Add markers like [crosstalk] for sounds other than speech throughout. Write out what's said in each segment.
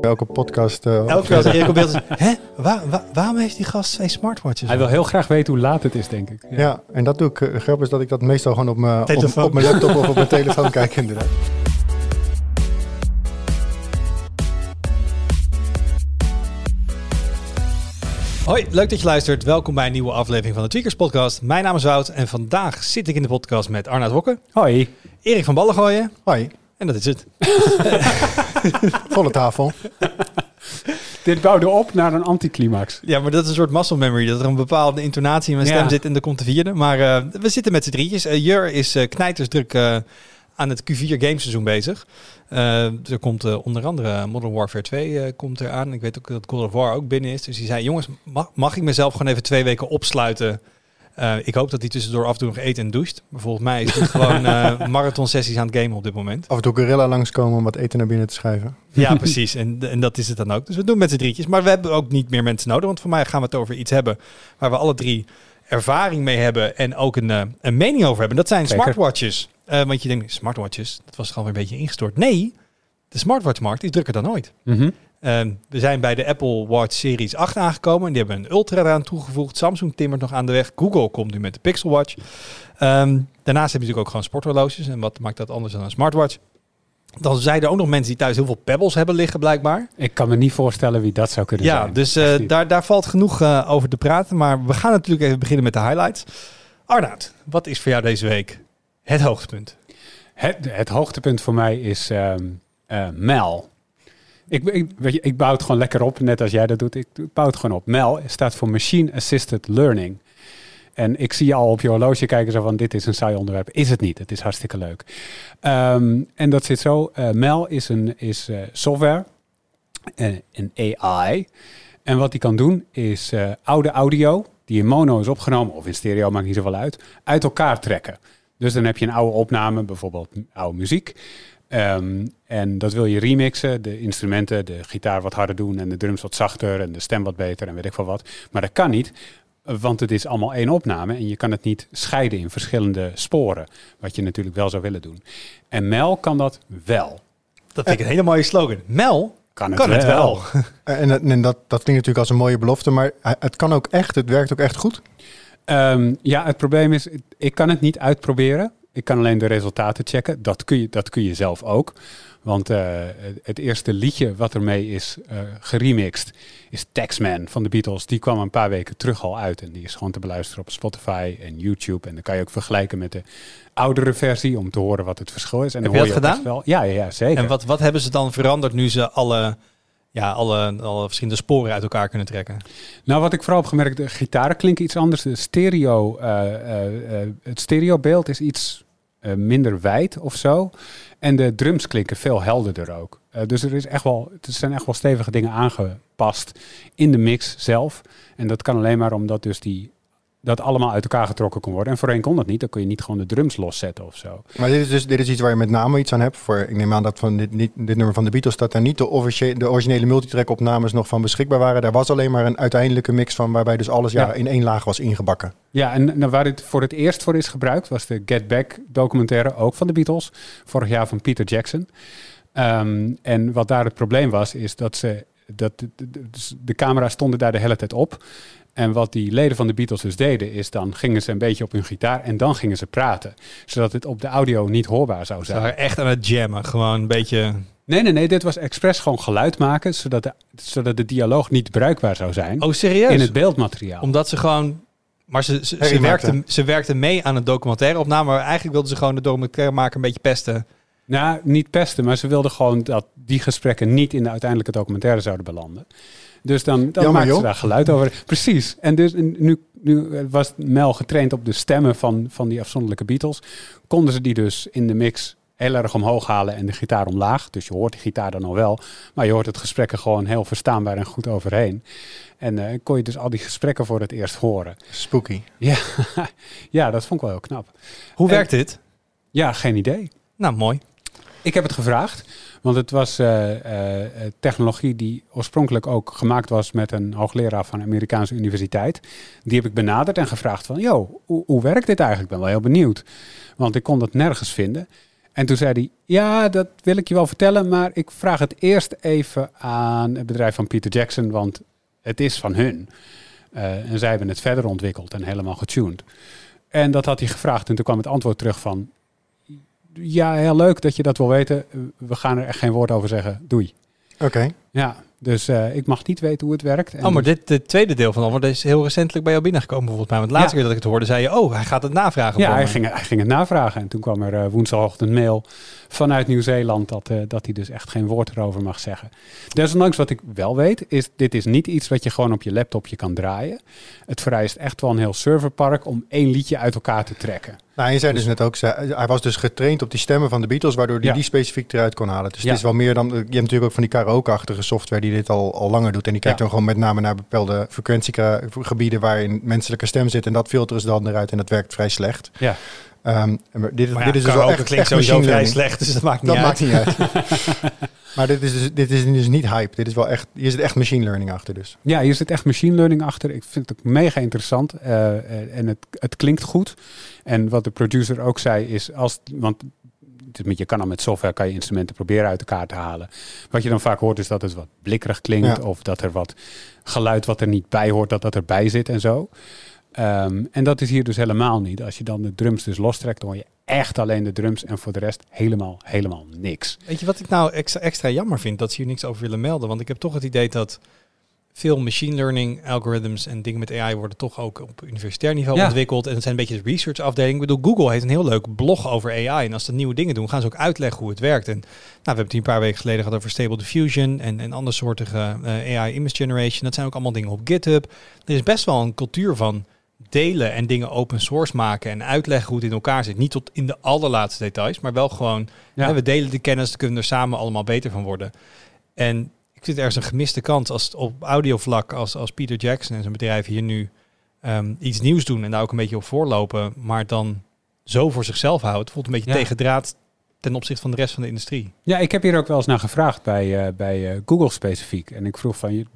Elke podcast. Uh, Elke keer als Erik op beeld is, [laughs] hè? Waar, waar, waarom heeft die gast twee smartwatches? Hij wil heel graag weten hoe laat het is, denk ik. Ja, ja en dat doe ik. Uh, grap is dat ik dat meestal gewoon op mijn, op, op mijn laptop of op mijn telefoon [laughs] kijk, inderdaad. Hoi, leuk dat je luistert. Welkom bij een nieuwe aflevering van de Tweakers Podcast. Mijn naam is Wout en vandaag zit ik in de podcast met Arnaud Wokke. Hoi. Erik van Ballengooien. Hoi. En dat is het. [laughs] Volle tafel. Dit bouwde op naar een anticlimax. Ja, maar dat is een soort muscle memory. Dat er een bepaalde intonatie in mijn stem zit en er komt de vierde. Maar uh, we zitten met z'n drietjes. Uh, Jur is uh, knijtersdruk aan het Q4 gameseizoen bezig. er komt onder andere Modern Warfare 2 komt eraan. Ik weet ook dat God of War ook binnen is. Dus hij zei, jongens, mag, mag ik mezelf gewoon even twee weken opsluiten... Uh, ik hoop dat hij tussendoor af en toe nog eet en doucht. Maar volgens mij is het [laughs] gewoon uh, marathon sessies aan het gamen op dit moment. Af en toe gorilla langskomen om wat eten naar binnen te schuiven. Ja, [laughs] precies. En, en dat is het dan ook. Dus we doen met z'n drietjes. Maar we hebben ook niet meer mensen nodig. Want voor mij gaan we het over iets hebben waar we alle drie ervaring mee hebben. En ook een, uh, een mening over hebben. Dat zijn Zeker. smartwatches. want je denkt, smartwatches, dat was gewoon weer een beetje ingestort. Nee, de smartwatchmarkt is drukker dan ooit. Mm -hmm. Um, we zijn bij de Apple Watch Series 8 aangekomen. Die hebben een Ultra eraan toegevoegd. Samsung timmert nog aan de weg. Google komt nu met de Pixel Watch. Um, daarnaast heb je natuurlijk ook gewoon sporthorloges. En wat maakt dat anders dan een smartwatch? Dan zijn er ook nog mensen die thuis heel veel pebbles hebben liggen, blijkbaar. Ik kan me niet voorstellen wie dat zou kunnen ja, zijn. Ja, dus uh, daar, daar valt genoeg uh, over te praten. Maar we gaan natuurlijk even beginnen met de highlights. Arnoud, wat is voor jou deze week het hoogtepunt? Het, het hoogtepunt voor mij is um, uh, Mel. Ik, ik, weet je, ik bouw het gewoon lekker op, net als jij dat doet. Ik bouw het gewoon op. MEL staat voor Machine Assisted Learning. En ik zie je al op je horloge kijken zo van dit is een saai onderwerp. Is het niet. Het is hartstikke leuk. Um, en dat zit zo. Uh, MEL is een is, uh, software, uh, een AI. En wat die kan doen is oude audio, die in mono is opgenomen, of in stereo, maakt niet zoveel uit, uit elkaar trekken. Dus dan heb je een oude opname, bijvoorbeeld oude muziek. Um, en dat wil je remixen, de instrumenten, de gitaar wat harder doen en de drums wat zachter en de stem wat beter en weet ik veel wat. Maar dat kan niet, want het is allemaal één opname en je kan het niet scheiden in verschillende sporen, wat je natuurlijk wel zou willen doen. En Mel kan dat wel. Dat vind ik een hele mooie slogan. Mel kan het kan wel. [laughs] En, en dat, dat klinkt natuurlijk als een mooie belofte, maar het kan ook echt, het werkt ook echt goed. Um, ja, het probleem is, ik kan het niet uitproberen. Ik kan alleen de resultaten checken. Dat kun je, dat kun je zelf ook. Want uh, het eerste liedje wat ermee is uh, geremixed is Taxman van de Beatles. Die kwam een paar weken terug al uit. En die is gewoon te beluisteren op Spotify en YouTube. En dan kan je ook vergelijken met de oudere versie om te horen wat het verschil is. En Heb dan je dat gedaan? Wel. Ja, ja, ja, zeker. En wat, wat hebben ze dan veranderd nu ze alle, ja, alle, alle verschillende sporen uit elkaar kunnen trekken? Nou, wat ik vooral heb gemerkt, de gitaren klinken iets anders. De stereo, uh, het stereobeeld is iets uh, minder wijd of zo. En de drums klinken veel helderder ook. Uh, dus er, is echt wel, er zijn echt wel stevige dingen aangepast in de mix zelf. En dat kan alleen maar omdat dus die dat allemaal uit elkaar getrokken kon worden. En voorheen kon dat niet. Dan kun je niet gewoon de drums loszetten of zo. Maar dit is dus dit is iets waar je met name iets aan hebt. Voor, ik neem aan dat van dit, dit, dit nummer van de Beatles... dat daar niet de, de originele multitrack opnames nog van beschikbaar waren. Daar was alleen maar een uiteindelijke mix van... waarbij dus alles ja. ja in één laag was ingebakken. Ja, en nou, waar dit voor het eerst voor is gebruikt... was de Get Back documentaire, ook van de Beatles. Vorig jaar van Peter Jackson. Um, en wat daar het probleem was, is dat ze... Dat de, de, de camera's stonden daar de hele tijd op... En wat die leden van de Beatles dus deden, is dan gingen ze een beetje op hun gitaar en dan gingen ze praten. Zodat het op de audio niet hoorbaar zou zijn. Ze waren echt aan het jammen, gewoon een beetje... Nee, nee, nee, dit was expres gewoon geluid maken, zodat de, zodat de dialoog niet bruikbaar zou zijn. Oh, serieus? In het beeldmateriaal. Omdat ze gewoon... Maar ze, ze, ze werkten, ze werkten mee aan een documentaire opname, maar eigenlijk wilden ze gewoon de documentaire maken een beetje pesten. Nou, niet pesten, maar ze wilden gewoon dat die gesprekken niet in de uiteindelijke documentaire zouden belanden. Dus dan, dan maakten ze daar geluid over. Precies. En dus nu, nu was Mel getraind op de stemmen van, van die afzonderlijke Beatles. Konden ze die dus in de mix heel erg omhoog halen en de gitaar omlaag. Dus je hoort de gitaar dan al wel. Maar je hoort het gesprek er gewoon heel verstaanbaar en goed overheen. En uh, kon je dus al die gesprekken voor het eerst horen. Spooky. Ja, [laughs] ja dat vond ik wel heel knap. Hoe en, werkt dit? Ja, geen idee. Nou, mooi. Ik heb het gevraagd. Want het was uh, uh, technologie die oorspronkelijk ook gemaakt was met een hoogleraar van een Amerikaanse universiteit. Die heb ik benaderd en gevraagd van, joh, hoe, hoe werkt dit eigenlijk? Ik ben wel heel benieuwd. Want ik kon dat nergens vinden. En toen zei hij, ja, dat wil ik je wel vertellen, maar ik vraag het eerst even aan het bedrijf van Peter Jackson, want het is van hun. En zij hebben het verder ontwikkeld en helemaal getuned. En dat had hij gevraagd en toen kwam het antwoord terug van, ja, heel leuk dat je dat wil weten. We gaan er echt geen woord over zeggen. Doei. Oké. Ja, dus uh, ik mag niet weten hoe het werkt. En oh, maar dit het tweede deel van Albert is heel recentelijk bij jou binnengekomen volgens mij. Want de laatste keer dat ik het hoorde, zei je, oh, hij gaat het navragen. Ja, hij ging, hij ging het navragen. En toen kwam er uh, woensdagochtend mail vanuit Nieuw-Zeeland dat, uh, dat hij dus echt geen woord erover mag zeggen. Desondanks wat ik wel weet, is dit is niet iets wat je gewoon op je laptopje kan draaien. Het vereist echt wel een heel serverpark om één liedje uit elkaar te trekken. Nou, je zei dus, net ook, hij was dus getraind op die stemmen van de Beatles, waardoor hij die specifiek eruit kon halen. Dus het is wel meer dan, je hebt natuurlijk ook van die karaoke-achtige software die dit al, al langer doet. En die kijkt dan gewoon met name naar bepaalde frequentiegebieden waarin menselijke stem zit. En dat filteren ze dan eruit en dat werkt vrij slecht. Ja. Um, dit, dit is dus wel echt, klinkt sowieso vrij slecht, dus dat maakt niet dat uit. Maakt niet uit. [laughs] maar dit is, dus, dit is dus niet hype. Dit is wel echt, hier zit echt machine learning achter dus. Ja, hier zit echt machine learning achter. Ik vind het ook mega interessant uh, en het, het klinkt goed. En wat de producer ook zei is, als, want je kan dan met software kan je instrumenten proberen uit elkaar te halen. Wat je dan vaak hoort is dat het wat blikkerig klinkt of dat er wat geluid wat er niet bij hoort, dat dat erbij zit en zo. Um, en dat is hier dus helemaal niet. Als je dan de drums dus lostrekt, dan hoor je echt alleen de drums en voor de rest helemaal, helemaal niks. Weet je wat ik nou extra, extra jammer vind? Dat ze hier niks over willen melden. Want ik heb toch het idee dat veel machine learning algorithms en dingen met AI worden toch ook op universitair niveau ontwikkeld. En het zijn een beetje de research afdeling. Ik bedoel, Google heeft een heel leuk blog over AI. En als ze nieuwe dingen doen, gaan ze ook uitleggen hoe het werkt. En nou, we hebben het hier een paar weken geleden gehad over Stable Diffusion en, en andere soorten uh, AI image generation. Dat zijn ook allemaal dingen op GitHub. Er is best wel een cultuur van delen en dingen open source maken en uitleggen hoe het in elkaar zit. Niet tot in de allerlaatste details, maar wel gewoon, hè, we delen de kennis, kunnen er samen allemaal beter van worden. En ik vind ergens een gemiste kans als op audiovlak, als, als Peter Jackson en zijn bedrijf hier nu um, iets nieuws doen en daar ook een beetje op voorlopen, maar dan zo voor zichzelf houdt, voelt een beetje ja. tegen draad ten opzichte van de rest van de industrie. Ja, ik heb hier ook wel eens naar gevraagd bij, uh, bij uh, Google specifiek. En ik vroeg van, je,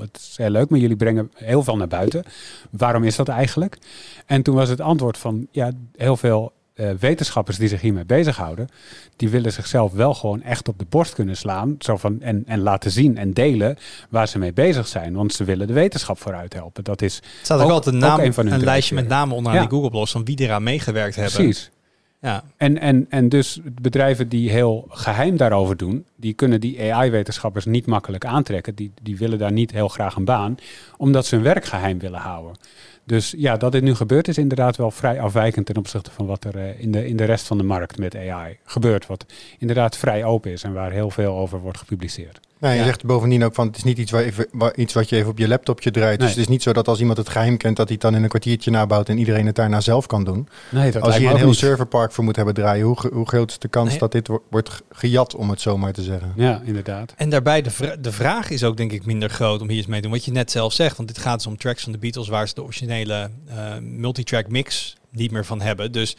het is heel leuk, maar jullie brengen heel veel naar buiten. Waarom is dat eigenlijk? En toen was het antwoord van, ja, heel veel uh, wetenschappers die zich hiermee bezighouden, die willen zichzelf wel gewoon echt op de borst kunnen slaan. Zo van, en, en laten zien en delen waar ze mee bezig zijn. Want ze willen de wetenschap vooruit helpen. Dat is. Staat ook, altijd een, naam, een, een lijstje met namen onderaan die Google Blogs van wie eraan meegewerkt hebben. Precies. Ja. En, en, en dus bedrijven die heel geheim daarover doen, die kunnen die AI-wetenschappers niet makkelijk aantrekken. Die, die willen daar niet heel graag een baan, omdat ze hun werk geheim willen houden. Dus ja, dat dit nu gebeurt is inderdaad wel vrij afwijkend ten opzichte van wat er uh, in, de, in de rest van de markt met AI gebeurt. Wat inderdaad vrij open is en waar heel veel over wordt gepubliceerd. Nou, je zegt bovendien ook van het is niet iets, waar even, waar, iets wat je even op je laptopje draait. Dus het is niet zo dat als iemand het geheim kent, dat hij het dan in een kwartiertje nabouwt en iedereen het daarna zelf kan doen. Nee, dat als je een heel serverpark voor moet hebben draaien, hoe, hoe groot is de kans dat dit wordt gejat, om het zo maar te zeggen? Ja, inderdaad. En daarbij de, de vraag is ook denk ik minder groot om hier eens mee te doen. Wat je net zelf zegt, want dit gaat dus om tracks van de Beatles waar ze de originele uh, multitrack mix niet meer van hebben. Dus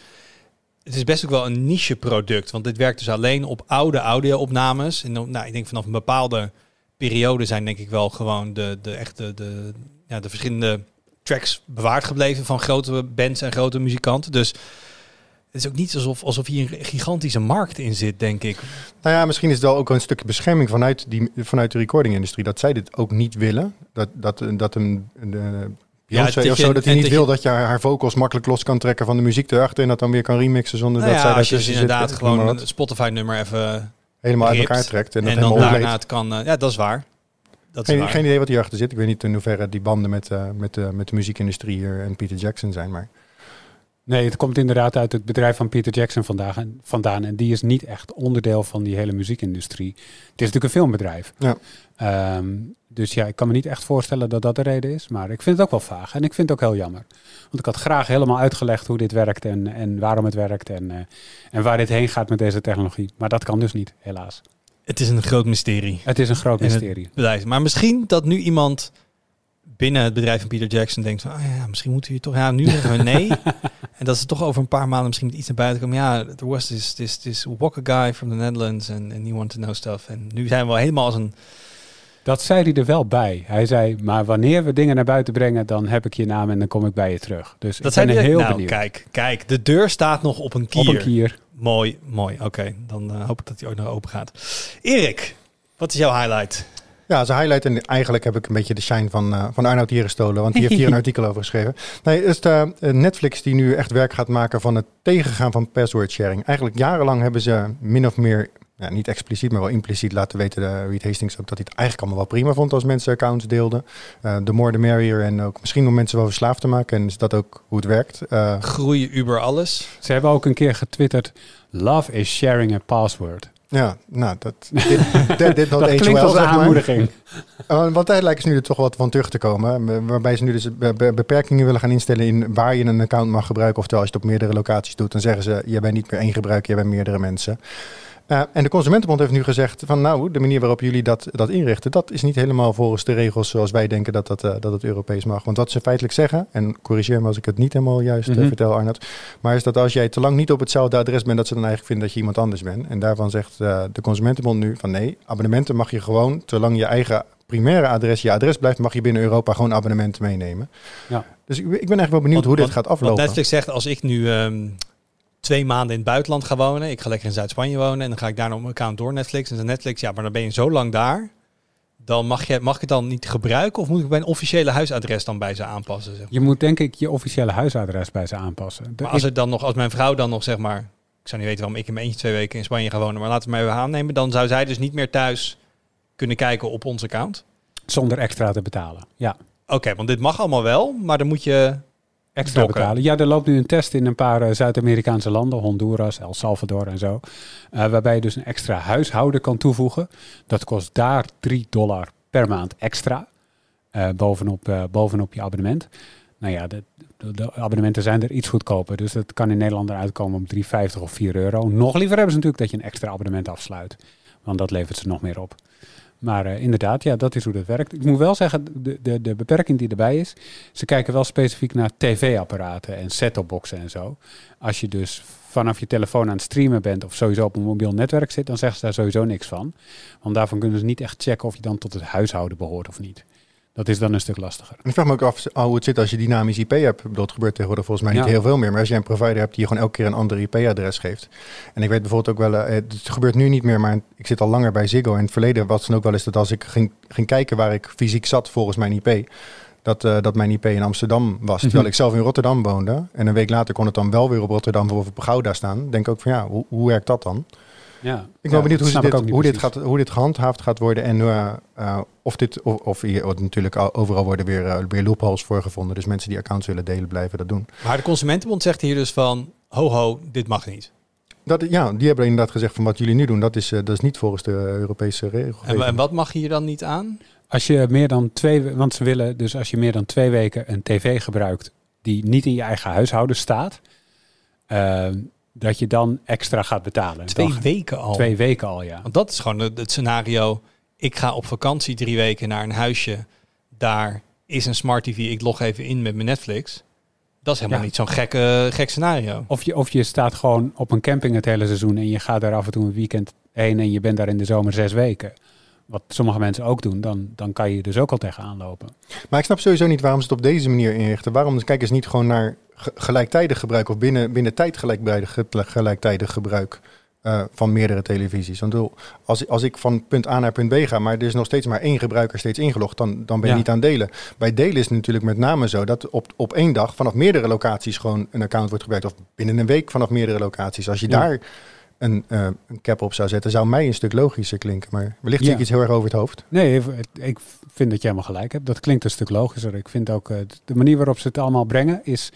het is best ook wel een niche product, want dit werkt dus alleen op oude audio-opnames. En nou, ik denk vanaf een bepaalde periode zijn denk ik wel gewoon de, de echte de, ja, de verschillende tracks bewaard gebleven van grote bands en grote muzikanten. Dus het is ook niet alsof, alsof hier een gigantische markt in zit, denk ik. Nou ja, misschien is het wel ook een stukje bescherming vanuit, die, vanuit de recordingindustrie. Dat zij dit ook niet willen. Dat, dat, dat een, een ja, of zo, dat hij niet wil dat je haar vocals makkelijk los kan trekken van de muziek erachter en dat dan weer kan remixen zonder nou dat zij als je dus inderdaad gewoon een Spotify-nummer even helemaal uit elkaar trekt en, en dan daarna het kan. Uh, ja, dat is waar. Dat geen, is waar. geen idee wat hierachter zit. Ik weet niet in hoeverre die banden met, uh, met, uh, met de muziekindustrie hier en Peter Jackson zijn, maar. Nee, het komt inderdaad uit het bedrijf van Peter Jackson vandaag en, vandaan. En die is niet echt onderdeel van die hele muziekindustrie. Het is natuurlijk een filmbedrijf. Ja. Um, dus ja, ik kan me niet echt voorstellen dat dat de reden is. Maar ik vind het ook wel vaag. En ik vind het ook heel jammer. Want ik had graag helemaal uitgelegd hoe dit werkt en, en waarom het werkt. En, uh, en waar dit heen gaat met deze technologie. Maar dat kan dus niet, helaas. Het is een groot mysterie. Het is een groot mysterie. Bedrijf. Maar misschien dat nu iemand binnen het bedrijf van Peter Jackson denkt van, oh ja, misschien moeten we toch, ja, nu zeggen we [laughs] nee. en dat ze toch over een paar maanden misschien iets naar buiten komen. Ja, er was this, this, this walker guy from the Netherlands and, and he wanted to know stuff. En nu zijn we helemaal als een Dat zei hij er wel bij. Hij zei, maar wanneer we dingen naar buiten brengen, dan heb ik je naam en dan kom ik bij je terug. Dus Dat ik zijn ben heel nou, benieuwd. kijk, kijk, de deur staat nog op een kier. Op een kier. Mooi, mooi. Oké, dan eh, hoop ik dat hij ooit nog open gaat. Erik, wat is jouw highlight? Ja, zijn highlight. En eigenlijk heb ik een beetje de shine van, eh, van Arnoud hier gestolen. Want die heeft hier een [laughs] artikel over geschreven. Nee, het is de, eh, Netflix die nu echt werk gaat maken van het tegengaan van password sharing. Eigenlijk jarenlang hebben ze min of meer, ja, niet expliciet, maar wel impliciet laten weten, de Reed Hastings ook, dat hij het eigenlijk allemaal wel prima vond als mensen accounts deelden. Eh, De more the merrier. En ook misschien om mensen wel verslaafd te maken. En is dat ook hoe het werkt. Eh, Groeien Uber alles? Ze hebben ook een keer getwitterd, love is sharing a password. ja, nou, dat, dit, [laughs] dit, Dat klinkt well, als een zeg maar. aanmoediging. Uh, want daar lijken ze nu er toch wat van terug te komen. Waarbij ze nu dus be- be- beperkingen willen gaan instellen in waar je een account mag gebruiken. Oftewel, als je het op meerdere locaties doet, dan zeggen ze: je bent niet meer één gebruiker, je bent meerdere mensen. Uh, en de Consumentenbond heeft nu gezegd van nou, de manier waarop jullie dat, dat inrichten, dat is niet helemaal volgens de regels zoals wij denken dat, dat, uh, dat het Europees mag. Want wat ze feitelijk zeggen, en corrigeer me als ik het niet helemaal juist mm -hmm. vertel Arnold, maar is dat als jij te lang niet op hetzelfde adres bent, dat ze dan eigenlijk vinden dat je iemand anders bent. En daarvan zegt de Consumentenbond nu van nee, abonnementen mag je gewoon, zolang je eigen primaire adres je adres blijft, mag je binnen Europa gewoon abonnementen meenemen. Ja. Dus ik, ik ben eigenlijk wel benieuwd want, hoe dit want, gaat aflopen. Netflix zegt, als ik nu um, twee maanden in het buitenland ga wonen, ik ga lekker in Zuid-Spanje wonen en dan ga ik daar nog mijn account door Netflix. En dan Netflix, ja, maar dan ben je zo lang daar, dan mag, je, mag ik het dan niet gebruiken of moet ik mijn officiële huisadres dan bij ze aanpassen? Zeg maar? Je moet denk ik je officiële huisadres bij ze aanpassen. Maar als, het dan nog, als mijn vrouw dan nog zeg maar, ik zou niet weten waarom ik in mijn eentje twee weken in Spanje ga wonen, maar laten we mij weer aannemen, dan zou zij dus niet meer thuis kunnen kijken op ons account. Zonder extra te betalen, ja. Oké, okay, want dit mag allemaal wel, maar dan moet je extra dokken. betalen. Ja, er loopt nu een test in een paar uh, Zuid-Amerikaanse landen, Honduras, El Salvador en zo, uh, waarbij je dus een extra huishouden kan toevoegen. Dat kost daar 3 dollar per maand extra, uh, bovenop, bovenop je abonnement. Nou ja, de, de, de, abonnementen zijn er iets goedkoper, dus dat kan in Nederland eruit komen om 3,50 of 4 euro. Nog liever hebben ze natuurlijk dat je een extra abonnement afsluit, want dat levert ze nog meer op. Maar uh, inderdaad, ja, dat is hoe dat werkt. Ik moet wel zeggen, de, de, de beperking die erbij is, ze kijken wel specifiek naar tv-apparaten en set-topboxen en zo. Als je dus vanaf je telefoon aan het streamen bent of sowieso op een mobiel netwerk zit, dan zeggen ze daar sowieso niks van. Want daarvan kunnen ze niet echt checken of je dan tot het huishouden behoort of niet. Dat is dan een stuk lastiger. Ik vraag me ook af hoe het zit als je dynamisch IP hebt. Dat gebeurt tegenwoordig volgens mij niet ja. heel veel meer. Maar als jij een provider hebt die je gewoon elke keer een ander IP-adres geeft. En ik weet bijvoorbeeld ook wel, uh, het gebeurt nu niet meer, maar ik zit al langer bij Ziggo. In het verleden was het ook wel eens dat als ik ging, ging kijken waar ik fysiek zat volgens mijn IP, dat, uh, dat mijn IP in Amsterdam was. Terwijl mm -hmm. ik zelf in Rotterdam woonde. En een week later kon het dan wel weer op Rotterdam of op Gouda staan. Denk ook van ja, hoe, hoe werkt dat dan? Ja, ik ben ja, benieuwd hoe, dit, hoe, dit gaat, hoe dit gehandhaafd gaat worden en uh, uh, of dit of, of hier wordt natuurlijk overal worden weer, uh, weer loopholes voor gevonden. Dus mensen die accounts willen delen blijven dat doen. Maar de Consumentenbond zegt hier dus van ho ho, dit mag niet. Dat, ja, die hebben inderdaad gezegd van wat jullie nu doen, dat is, dat is niet volgens de Europese regels. En, en wat mag hier dan niet aan? Als je meer dan twee, want ze willen dus als je meer dan twee weken een tv gebruikt die niet in je eigen huishouden staat, uh, dat je dan extra gaat betalen. Twee dan, weken al? Twee weken al, ja. Want dat is gewoon het, scenario. Ik ga op vakantie drie weken naar een huisje. Daar is een smart tv. Ik log even in met mijn Netflix. Dat is helemaal ja. niet zo'n gek, uh, gek scenario. Of je, of je staat gewoon op een camping het hele seizoen en je gaat daar af en toe een weekend heen en je bent daar in de zomer zes weken. Wat sommige mensen ook doen, dan, dan kan je dus ook al tegenaan lopen. Maar ik snap sowieso niet waarom ze het op deze manier inrichten. Waarom kijken ze niet gewoon naar gelijktijdig gebruik of binnen, binnen tijd gelijktijdig, gelijktijdig gebruik uh, van meerdere televisies. Want als, als ik van punt A naar punt B ga, maar er is nog steeds maar één gebruiker steeds ingelogd, dan, dan ben je ja. niet aan delen. Bij delen is het natuurlijk met name zo dat op, op één dag vanaf meerdere locaties gewoon een account wordt gebruikt. Of binnen een week vanaf meerdere locaties. Als je ja. daar een, uh, een cap op zou zetten, zou mij een stuk logischer klinken. Maar wellicht zie ik iets heel erg over het hoofd. Nee, ik vind dat je helemaal gelijk hebt. Dat klinkt een stuk logischer. Ik vind ook uh, de manier waarop ze het allemaal brengen is...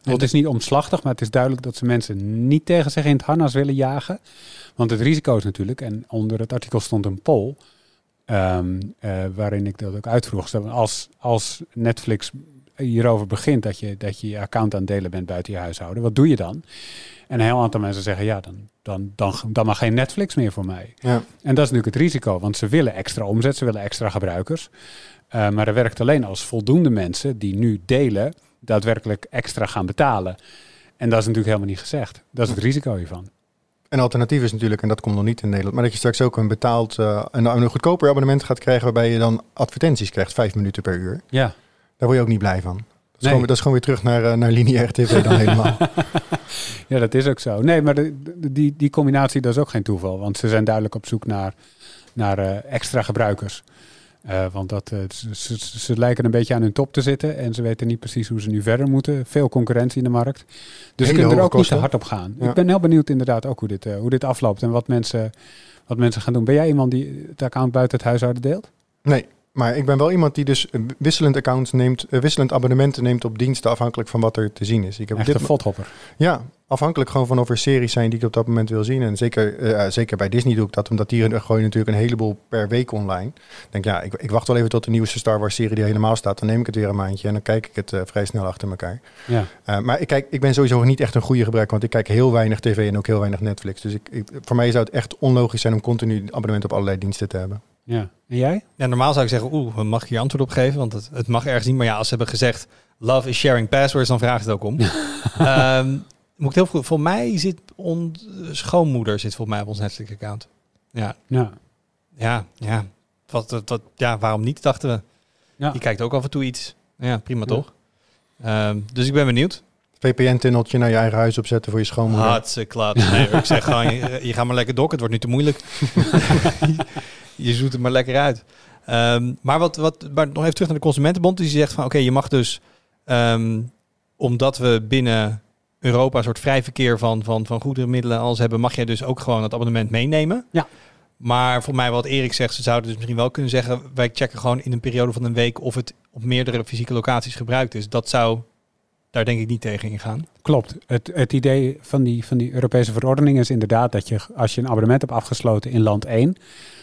Het is niet omslachtig, maar het is duidelijk dat ze mensen niet tegen zich in het harnas willen jagen. Want het risico is natuurlijk, en onder het artikel stond een poll, um, uh, waarin ik dat ook uitvroeg. Als, als Netflix hierover begint dat je, dat je je account aan het delen bent buiten je huishouden, wat doe je dan? En een heel aantal mensen zeggen, ja, dan, dan, dan, dan mag geen Netflix meer voor mij. Ja. En dat is natuurlijk het risico, want ze willen extra omzet, ze willen extra gebruikers. Uh, maar er werkt alleen als voldoende mensen die nu delen, daadwerkelijk extra gaan betalen. En dat is natuurlijk helemaal niet gezegd. Dat is het risico hiervan. Een alternatief is natuurlijk, en dat komt nog niet in Nederland, maar dat je straks ook een betaald, uh, een, een goedkoper abonnement gaat krijgen waarbij je dan advertenties krijgt, vijf minuten per uur. Ja. Daar word je ook niet blij van. Dat is, gewoon, dat is gewoon weer terug naar, uh, naar lineaire tv dan [laughs] helemaal. ja, dat is ook zo. Nee, maar de, die, die combinatie, dat is ook geen toeval. Want ze zijn duidelijk op zoek naar, naar uh, extra gebruikers. Uh, want dat, uh, ze, ze, lijken een beetje aan hun top te zitten en ze weten niet precies hoe ze nu verder moeten. Veel concurrentie in de markt. Dus ze kunnen er ook kosten. niet te hard op gaan. Ja. Ik ben heel benieuwd inderdaad ook hoe dit, uh, hoe dit afloopt en wat mensen, wat mensen gaan doen. Ben jij iemand die het account buiten het huishouden deelt? Nee, maar ik ben wel iemand die dus wisselend accounts neemt, wisselend abonnementen neemt op diensten afhankelijk van wat er te zien is. Ik heb Echt dit een fothopper. Ja, afhankelijk gewoon van of er series zijn die ik op dat moment wil zien. En zeker, uh, zeker bij Disney doe ik dat, omdat die gooien natuurlijk een heleboel per week online. Denk ja, ik, ik wacht wel even tot de nieuwste Star Wars serie die helemaal staat. Dan neem ik het weer een maandje en dan kijk ik het uh, vrij snel achter elkaar. Ja. Maar ik, kijk, ik ben sowieso niet echt een goede gebruiker, want ik kijk heel weinig tv en ook heel weinig Netflix. Dus ik, ik, voor mij zou het echt onlogisch zijn om continu abonnement op allerlei diensten te hebben. Ja, en jij? Ja, normaal zou ik zeggen, oeh, mag ik hier antwoord op geven? Want het, het mag ergens niet. Maar ja, als ze hebben gezegd, love is sharing passwords, dan vraagt het ook om. um, [laughs] moet ik heel goed. Voor mij zit ons schoonmoeder zit volgens mij op ons Netflix account. Ja. Ja. Ja, ja. Wat, wat, wat, ja, waarom niet, dachten we. Ja. Die kijkt ook af en toe iets. Ja, prima ja. toch? Um, dus ik ben benieuwd. VPN-tunneltje naar je eigen huis opzetten voor je schoonmoeder. Hartstikke klaar. Nee, ik zeg [laughs] gewoon, je, je gaat maar lekker dokken. Het wordt nu te moeilijk. [laughs] je zoet het maar lekker uit. Um, maar, wat, wat, maar nog even terug naar de Consumentenbond. Die zegt van, oké, okay, je mag dus... Um, omdat we binnen Europa een soort vrij verkeer van, van, van goederenmiddelen als hebben, mag jij dus ook gewoon het abonnement meenemen. Ja. Maar voor mij wat Erik zegt, ze zouden dus misschien wel kunnen zeggen, wij checken gewoon in een periode van een week of het op meerdere fysieke locaties gebruikt is. Dat zou daar denk ik niet tegen ingaan. Klopt. Het, het idee van die, van die Europese verordening is inderdaad dat je, als je een abonnement hebt afgesloten in land 1,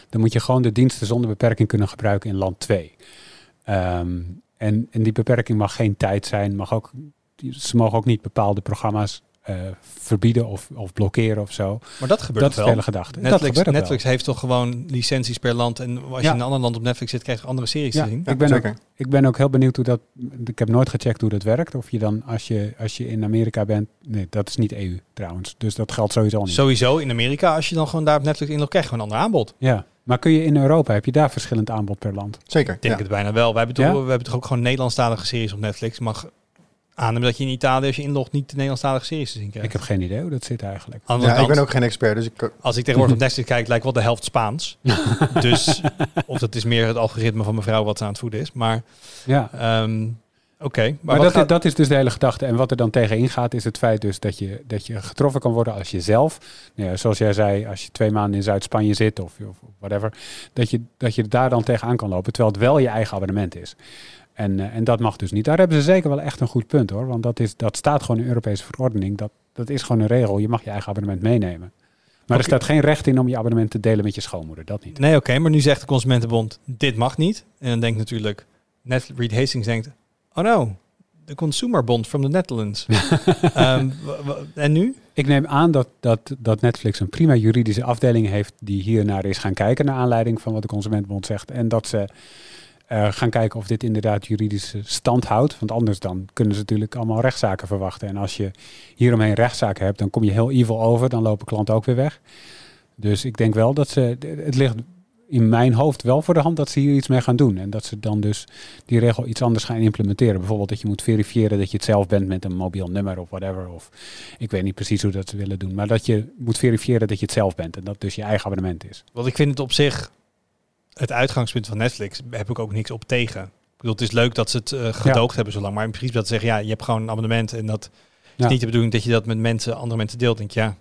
dan moet je gewoon de diensten zonder beperking kunnen gebruiken in land 2. Um, en, en die beperking mag geen tijd zijn, mag ook ze mogen ook niet bepaalde programma's verbieden of, of blokkeren of zo. Maar dat gebeurt dat wel. is hele gedachte. Netflix, Netflix heeft toch gewoon licenties per land. En als ja. je in een ander land op Netflix zit, krijg je andere series ja, te zien. Ik ben, ook, ik ben ook heel benieuwd hoe dat... Ik heb nooit gecheckt hoe dat werkt. Of je dan, als je, als je in Amerika bent... Nee, dat is niet EU trouwens. Dus dat geldt sowieso niet. Sowieso in Amerika, als je dan gewoon daar op Netflix in krijg je gewoon een ander aanbod. Ja. Maar kun je in Europa, heb je daar verschillend aanbod per land? Zeker. Ik denk ja. het bijna wel. Wij hebben, toch, we hebben toch ook gewoon Nederlandstalige series op Netflix. Mag aannemen dat je in Italië, als je inlogt, niet de Nederlandstalige series te zien krijgt. Ik heb geen idee hoe dat zit eigenlijk. Ja, kant, ik ben ook geen expert, dus ik... Als ik tegenwoordig op Netflix kijk, lijkt wel de helft Spaans. [laughs] dus, of dat is meer het algoritme van mevrouw wat ze aan het voeden is. Maar, ja. Um, Oké. Okay, maar, maar dat, gaat... dat is dus de hele gedachte. En wat er dan tegenin gaat, is het feit dus dat je, dat je getroffen kan worden als je zelf, nou ja, zoals jij zei, als je twee maanden in Zuid-Spanje zit of, of whatever, dat je, dat je daar dan tegenaan kan lopen, terwijl het wel je eigen abonnement is. En, uh, en dat mag dus niet. Daar hebben ze zeker wel echt een goed punt hoor. Want dat, is, dat staat gewoon in de Europese verordening. Dat, dat is gewoon een regel. Je mag je eigen abonnement meenemen. Maar okay. er staat geen recht in om je abonnement te delen met je schoonmoeder. Dat niet. Nee, oké. Okay, maar nu zegt de Consumentenbond, dit mag niet. En dan denkt natuurlijk, Net Reed Hastings denkt, oh no, de Consumerbond from the Netherlands. [laughs] um, en nu? Ik neem aan dat, dat, dat Netflix een prima juridische afdeling heeft die hiernaar is gaan kijken naar aanleiding van wat de Consumentenbond zegt. En dat ze uh, gaan kijken of dit inderdaad juridische stand houdt. Want anders dan kunnen ze natuurlijk allemaal rechtszaken verwachten. En als je hieromheen rechtszaken hebt, dan kom je heel evil over. Dan lopen klanten ook weer weg. Dus ik denk wel dat ze... Het ligt in mijn hoofd wel voor de hand dat ze hier iets mee gaan doen. En dat ze dan dus die regel iets anders gaan implementeren. Bijvoorbeeld dat je moet verifiëren dat je het zelf bent met een mobiel nummer of whatever. Of ik weet niet precies hoe dat ze willen doen. Maar dat je moet verifiëren dat je het zelf bent. En dat dus je eigen abonnement is. Want ik vind het op zich het uitgangspunt van Netflix heb ik ook niks op tegen. Ik bedoel, het is leuk dat ze het uh, gedoogd ja. hebben zo lang. Maar in principe dat ze zeggen, ja, je hebt gewoon een abonnement. En dat ja. is niet de bedoeling dat je dat met mensen, andere mensen deelt. Denk je, ja, oké,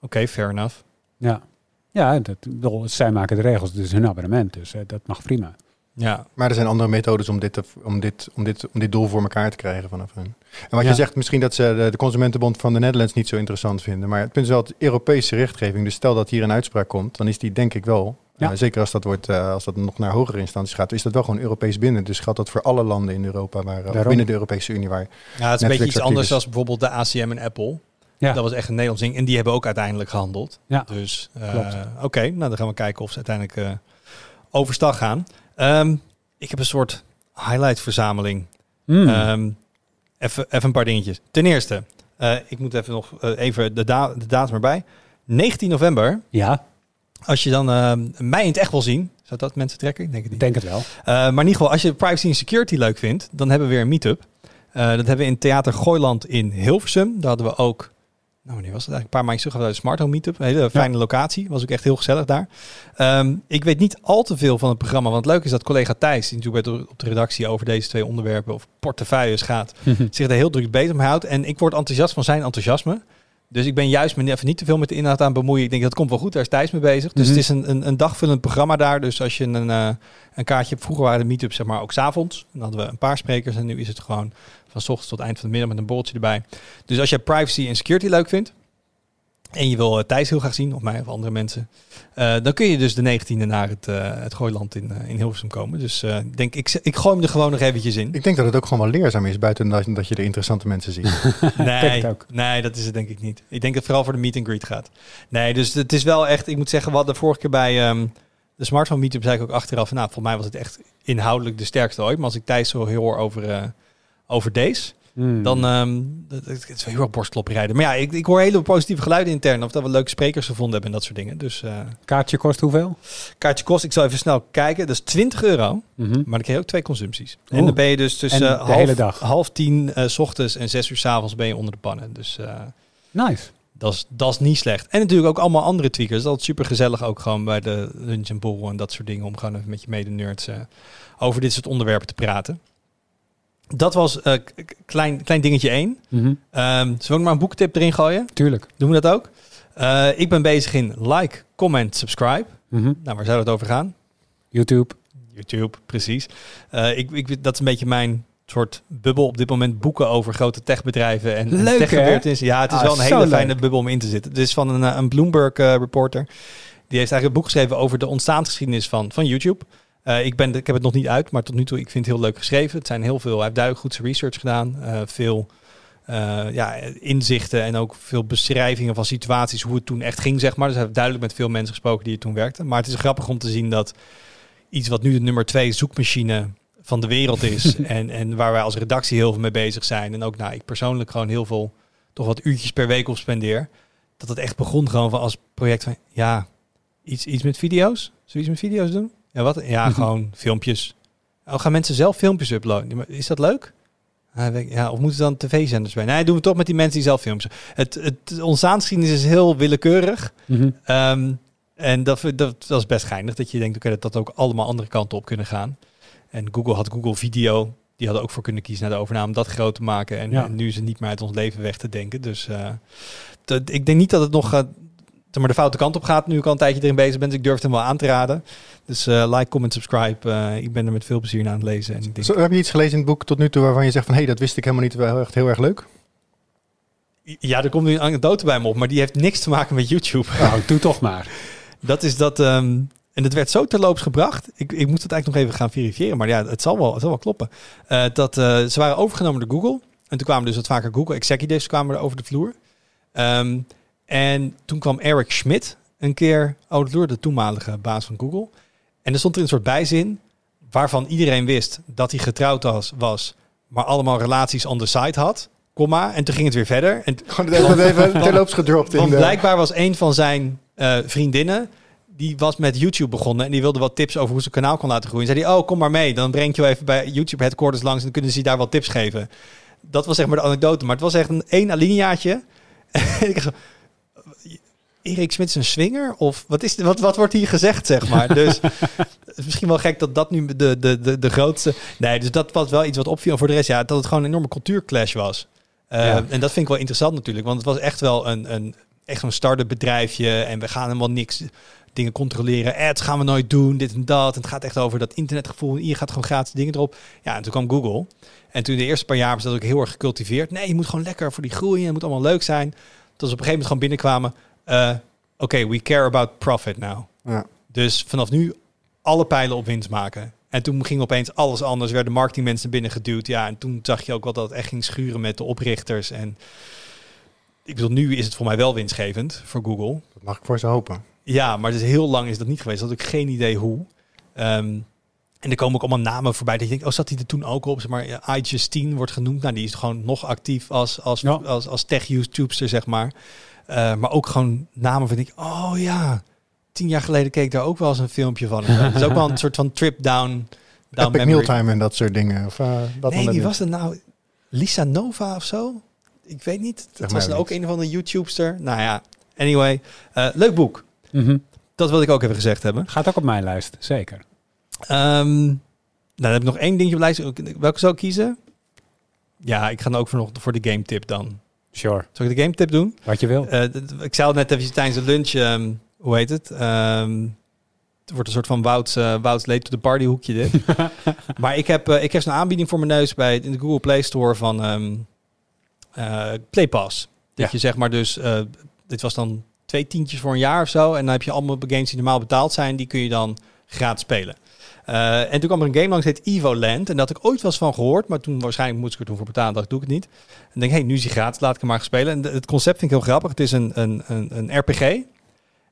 okay, fair enough. Ja, ja dat, bedoel, zij maken de regels, dus hun abonnement. Dus uh, dat mag prima. Ja. Maar er zijn andere methodes om dit, te, om, dit, om, dit, om dit doel voor elkaar te krijgen vanaf hun. En wat ja. je zegt, misschien dat ze de, de, Consumentenbond van de Netherlands niet zo interessant vinden. Maar het punt is wel het Europese rechtgeving. Dus stel dat hier een uitspraak komt, dan is die denk ik wel ja. Uh, zeker als dat, wordt, uh, als dat nog naar hogere instanties gaat, is dat wel gewoon Europees binnen. Dus geldt dat voor alle landen in Europa, waar, uh, binnen de Europese Unie. Waar ja, het is een beetje iets anders dan bijvoorbeeld de ACM en Apple. Ja. Dat was echt een Nederlands ding. En die hebben ook uiteindelijk gehandeld. Ja. Dus oké, okay, nou dan gaan we kijken of ze uiteindelijk overstag gaan. Um, ik heb een soort highlight verzameling. Mm. Um, even, even een paar dingetjes. Ten eerste, ik moet even nog even de, da de datum erbij. 19 november. Ja, Als je dan eh, mij in het echt wil zien, zou dat mensen trekken? Ik denk het ik niet. denk het wel. Eh, maar in ieder geval, als je privacy en security leuk vindt, dan hebben we weer een meetup. Eh dat hebben we in Theater Gooiland in Hilversum. Daar hadden we ook, nou wanneer was het eigenlijk? Een paar maanden terug hadden we de Smart Home Meetup. Een hele fijne locatie. Was ook echt heel gezellig daar. Ehm, ik weet niet al te veel van het programma. Want het leuke is dat collega Thijs, die natuurlijk op de redactie over deze twee onderwerpen of portefeuilles gaat, [laughs] zich daar heel druk bezig mee houdt. En ik word enthousiast van zijn enthousiasme. Dus ik ben juist me even niet te veel met de inhoud aan bemoeien. Ik denk dat komt wel goed, daar is Thijs mee bezig. Dus Mhm. het is een, een, een dagvullend programma daar. Dus als je een, eh, een kaartje hebt, vroeger waren de meetups zeg maar ook s'avonds. Dan hadden we een paar sprekers en nu is het gewoon van s ochtends tot eind van de middag met een borreltje erbij. Dus als je privacy en security leuk vindt en je wil eh, Thijs heel graag zien, of mij of andere mensen, eh, dan kun je dus de 19e naar het, eh het Gooiland in, in Hilversum komen. Dus eh, ik denk ik, ik gooi hem er gewoon nog eventjes in. Ik denk dat het ook gewoon wel leerzaam is, buiten dat, dat je de interessante mensen ziet. [laughs] Nee, nee, dat is het denk ik niet. Ik denk dat het vooral voor de meet and greet gaat. Nee, dus het is wel echt, ik moet zeggen, wat de vorige keer bij ehm, de smartphone meetup zei ik ook achteraf, nou, volgens mij was het echt inhoudelijk de sterkste ooit. Maar als ik Thijs zo heel hoor over, eh, over deze, Hmm. dan ehm dat, het is wel heel erg borstklop rijden. Maar ja, ik, ik hoor hele positieve geluiden intern, of dat we leuke sprekers gevonden hebben en dat soort dingen. Dus eh, Kaartje kost hoeveel? kaartje kost, ik zal even snel kijken, dat is 20 euro. Mhm. Maar dan krijg je ook twee consumpties. En dan ben je dus tussen half, hele dag. half tien eh, s ochtends en zes uur s avonds ben je onder de pannen. Dus eh, Nice. dat is, dat is niet slecht. En natuurlijk ook allemaal andere tweakers. Dat is super gezellig ook gewoon bij de lunch en borrel en dat soort dingen. Om gewoon even met je mede-nerds eh, over dit soort onderwerpen te praten. Dat was k- klein, klein dingetje één. Mhm. Ehm zullen we ook maar een boektip erin gooien? Tuurlijk. Doen we dat ook? Eh, ik ben bezig in like, comment, subscribe. Mhm. Nou, waar zou het over gaan? YouTube. YouTube, precies. Eh, ik, ik, dat is een beetje mijn soort bubbel op dit moment. Boeken over grote techbedrijven en, en Leuk, techgebeurtenissen. Ja, het is Ah, wel een hele leuk. fijne bubbel om in te zitten. Het is van een, een Bloomberg-reporter. die heeft eigenlijk een boek geschreven over de ontstaansgeschiedenis van, van YouTube. Eh, ik, ben, ik heb het nog niet uit, maar tot nu toe, ik vind het heel leuk geschreven. Het zijn heel veel, hij heeft duidelijk goed zijn research gedaan. Eh, veel eh, ja, inzichten en ook veel beschrijvingen van situaties, hoe het toen echt ging, zeg maar. Dus hij heeft duidelijk met veel mensen gesproken die er toen werkten. Maar het is grappig om te zien dat iets wat nu de nummer twee zoekmachine van de wereld is. [laughs] en, en waar wij als redactie heel veel mee bezig zijn. En ook nou, ik persoonlijk gewoon heel veel, toch wat uurtjes per week op spendeer. Dat het echt begon gewoon van als project van, ja, iets, iets met video's? Zoiets met video's doen? Ja, wat? Ja, gewoon filmpjes. Oh, gaan mensen zelf filmpjes uploaden? Is dat leuk? Ah, Ja, of moeten dan tv-zenders bij? Nee, doen we toch met die mensen die zelf filmpjes. Het, het ontstaansgeschiedenis is heel willekeurig. Mhm. Ehm, en dat, dat, dat is best geinig. Dat je denkt, oké, dat dat ook allemaal andere kanten op kunnen gaan. En Google had Google Video. Die hadden ook voor kunnen kiezen naar de overname om dat groot te maken. En, Ja. en nu is het niet meer uit ons leven weg te denken. Dus eh, dat, ik denk niet dat het nog eh, zeg maar de foute kant op gaat. Nu ik al een tijdje erin bezig ben. Dus ik durf het hem wel aan te raden. Dus eh, like, comment, subscribe. Eh, ik ben er met veel plezier naar aan het lezen. En ik denk, Zo, heb je iets gelezen in het boek tot nu toe waarvan je zegt van... hé, hey, dat wist ik helemaal niet, wel echt heel erg leuk? ja, er komt nu een anekdote bij me op. Maar die heeft niks te maken met YouTube. Nou, [laughs] doe toch maar. Dat is dat. ehm, en het werd zo terloops gebracht. Ik, ik moet het eigenlijk nog even gaan verifiëren. Maar ja, het zal wel, het zal wel kloppen. Eh, dat eh, ze waren overgenomen door Google. En toen kwamen dus wat vaker Google executives kwamen er over de vloer. Ehm, en toen kwam Eric Schmidt een keer de vloer, de toenmalige baas van Google. En er stond er een soort bijzin waarvan iedereen wist dat hij getrouwd was, was maar allemaal relaties on the side had. Komma. En toen ging het weer verder. En Gewoon even, even terloops gedropt in want de... blijkbaar was een van zijn eh, vriendinnen, die was met YouTube begonnen en die wilde wat tips over hoe ze kanaal kon laten groeien. En zei hij, oh kom maar mee, dan breng ik je even bij YouTube headquarters langs en dan kunnen ze je daar wat tips geven. Dat was zeg maar de anekdote, maar het was echt een één alineaatje. En [laughs] ik zo, Erik Smit is een swinger? Of wat, is, wat, wat wordt hier gezegd, zeg maar? Dus [laughs] het is misschien wel gek dat dat nu de, de, de, de grootste... Nee, dus dat was wel iets wat opviel. En voor de rest, ja, dat het gewoon een enorme cultuurclash was. Uh, Ja. En dat vind ik wel interessant natuurlijk. Want het was echt wel een, een, echt zo'n start-up bedrijfje. En we gaan helemaal niks dingen controleren. Ads gaan we nooit doen, dit en dat. En het gaat echt over dat internetgevoel. Hier gaat gewoon gratis dingen erop. Ja, en toen kwam Google. En toen de eerste paar jaar was dat ook heel erg gecultiveerd. Nee, je moet gewoon lekker voor die groei. Het moet allemaal leuk zijn. Tot ze op een gegeven moment gewoon binnenkwamen. Uh, Oké, we care about profit now. Ja. Dus vanaf nu alle pijlen op winst maken. En toen ging opeens alles anders. Werden marketingmensen binnen geduwd. Ja, en toen zag je ook wel dat het echt ging schuren met de oprichters. En ik bedoel, nu is het voor mij wel winstgevend voor Google. Dat mag ik voor ze hopen. Ja, maar dus heel lang is dat niet geweest. Dat had ik geen idee hoe. Um, En er komen ook allemaal namen voorbij. Dat je denkt, oh, zat hij er toen ook op? Zeg maar ja, iJustine wordt genoemd. Nou, die is gewoon nog actief als, als, Ja. als, als tech-YouTubester, zeg maar. Eh, maar ook gewoon namen van ik, oh ja, tien jaar geleden keek ik daar ook wel eens een filmpje van. Het is ook wel een [laughs] soort van trip down, down Epic memory. Mealtime en dat soort dingen. Of, uh, dat Nee, wie was het nou? Lisa Nova of zo? Ik weet niet. Het maar was ook een of andere YouTubester. Nou ja, anyway. eh, leuk boek. Mhm. Dat wilde ik ook even gezegd hebben. Gaat ook op mijn lijst, zeker. Ehm, nou, dan heb ik nog één dingetje op lijst. Welke zou ik kiezen? Ja, ik ga dan ook voor, nog voor de game tip dan. Sure, Zal ik de game tip doen? wat je wil. Eh, ik zei het net even tijdens de lunch. ehm, hoe heet het? Ehm, het wordt een soort van Wouts, eh Wouts late to the party hoekje dit. [laughs] maar ik heb, eh, ik heb zo'n aanbieding voor mijn neus bij in de Google Play Store van eh, Play Pass. Dat Ja. je zeg maar dus, dit was dan twee tientjes voor een jaar of zo. En dan heb je allemaal games die normaal betaald zijn, die kun je dan gratis spelen. Eh, en toen kwam er een game langs, heet Evoland. En dat had ik ooit wel eens van gehoord, maar toen waarschijnlijk moest ik er toen voor betalen, dacht doe ik het niet. En denk, hé, hey, nu is hij gratis, laat ik hem maar spelen. En het concept vind ik heel grappig. Het is een, een, een, een RPG.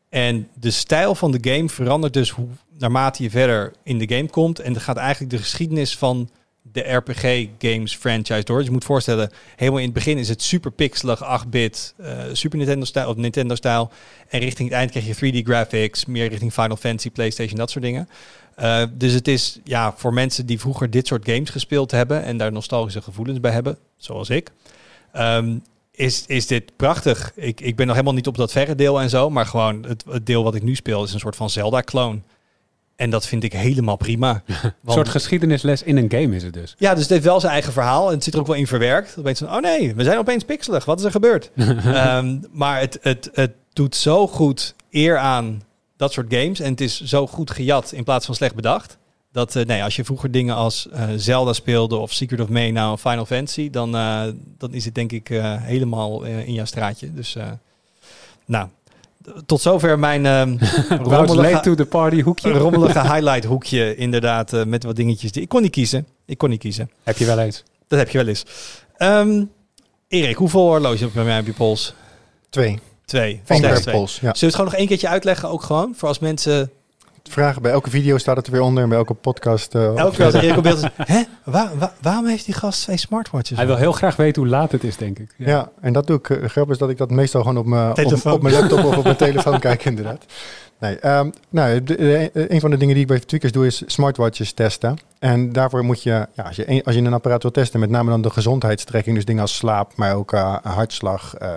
En de stijl van de game verandert dus hoe, naarmate je verder in de game komt. En het gaat eigenlijk de geschiedenis van de RPG-games franchise door. Dus je moet voorstellen, helemaal in het begin is het super pixelig, 8-bit, eh, Super Nintendo-stijl of Nintendo-stijl. En richting het eind krijg je 3D-graphics, meer richting Final Fantasy, PlayStation, dat soort dingen. Eh, dus het is ja, voor mensen die vroeger dit soort games gespeeld hebben en daar nostalgische gevoelens bij hebben, zoals ik, ehm, is, is dit prachtig. Ik, ik ben nog helemaal niet op dat verre deel en zo, maar gewoon het, het deel wat ik nu speel is een soort van Zelda-clone. En dat vind ik helemaal prima. [laughs] Een soort geschiedenisles in een game is het dus. ja, dus het heeft wel zijn eigen verhaal en het zit er ook wel in verwerkt. Opeens van, oh nee, we zijn opeens pixelig. Wat is er gebeurd? [laughs] Ehm, maar het, het, het doet zo goed eer aan dat soort games. En het is zo goed gejat in plaats van slecht bedacht. Dat eh, nee, als je vroeger dingen als eh, Zelda speelde of Secret of Mana of Final Fantasy, dan, eh, dan is het denk ik eh, helemaal in jouw straatje. Dus eh, nou, tot zover mijn [laughs] ehm rommelige, to the party hoekje. rommelige [laughs] highlight hoekje. Inderdaad, met wat dingetjes. die- Ik kon niet kiezen. Ik kon niet kiezen. Heb je wel eens. Dat heb je wel eens. Ehm, Erik, hoeveel horloges heb je bij mij op je pols? Twee. Twee. Van pols. Ja. Zullen we het gewoon nog één keertje uitleggen? Ook gewoon, voor als mensen... Vragen bij elke video staat het er weer onder en bij elke podcast. eh, Elke keer als Erik op beeld is... Hè? Waar- waar- waarom heeft die gast twee smartwatches? Hij wil heel graag weten hoe laat het is, denk ik. Ja. en dat doe ik. eh, grap is dat ik dat meestal gewoon op mijn, op mijn laptop of op mijn telefoon [laughs] kijk, inderdaad. Nee, ehm, nou, de- een van de dingen die ik bij tweakers doe is smartwatches testen. En daarvoor moet je, ja, als, je een, als je een apparaat wil testen, met name dan de gezondheidstrekking, dus dingen als slaap, maar ook eh, hartslag, eh,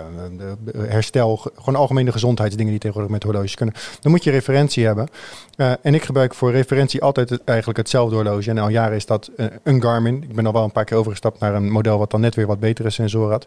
herstel, ge- gewoon algemene gezondheidsdingen die tegenwoordig met horloges kunnen, dan moet je referentie hebben. Eh, en ik gebruik voor referentie altijd eigenlijk hetzelfde horloge. En al jaren is dat eh, een Garmin. Ik ben al wel een paar keer overgestapt naar een model wat dan net weer wat betere sensoren had.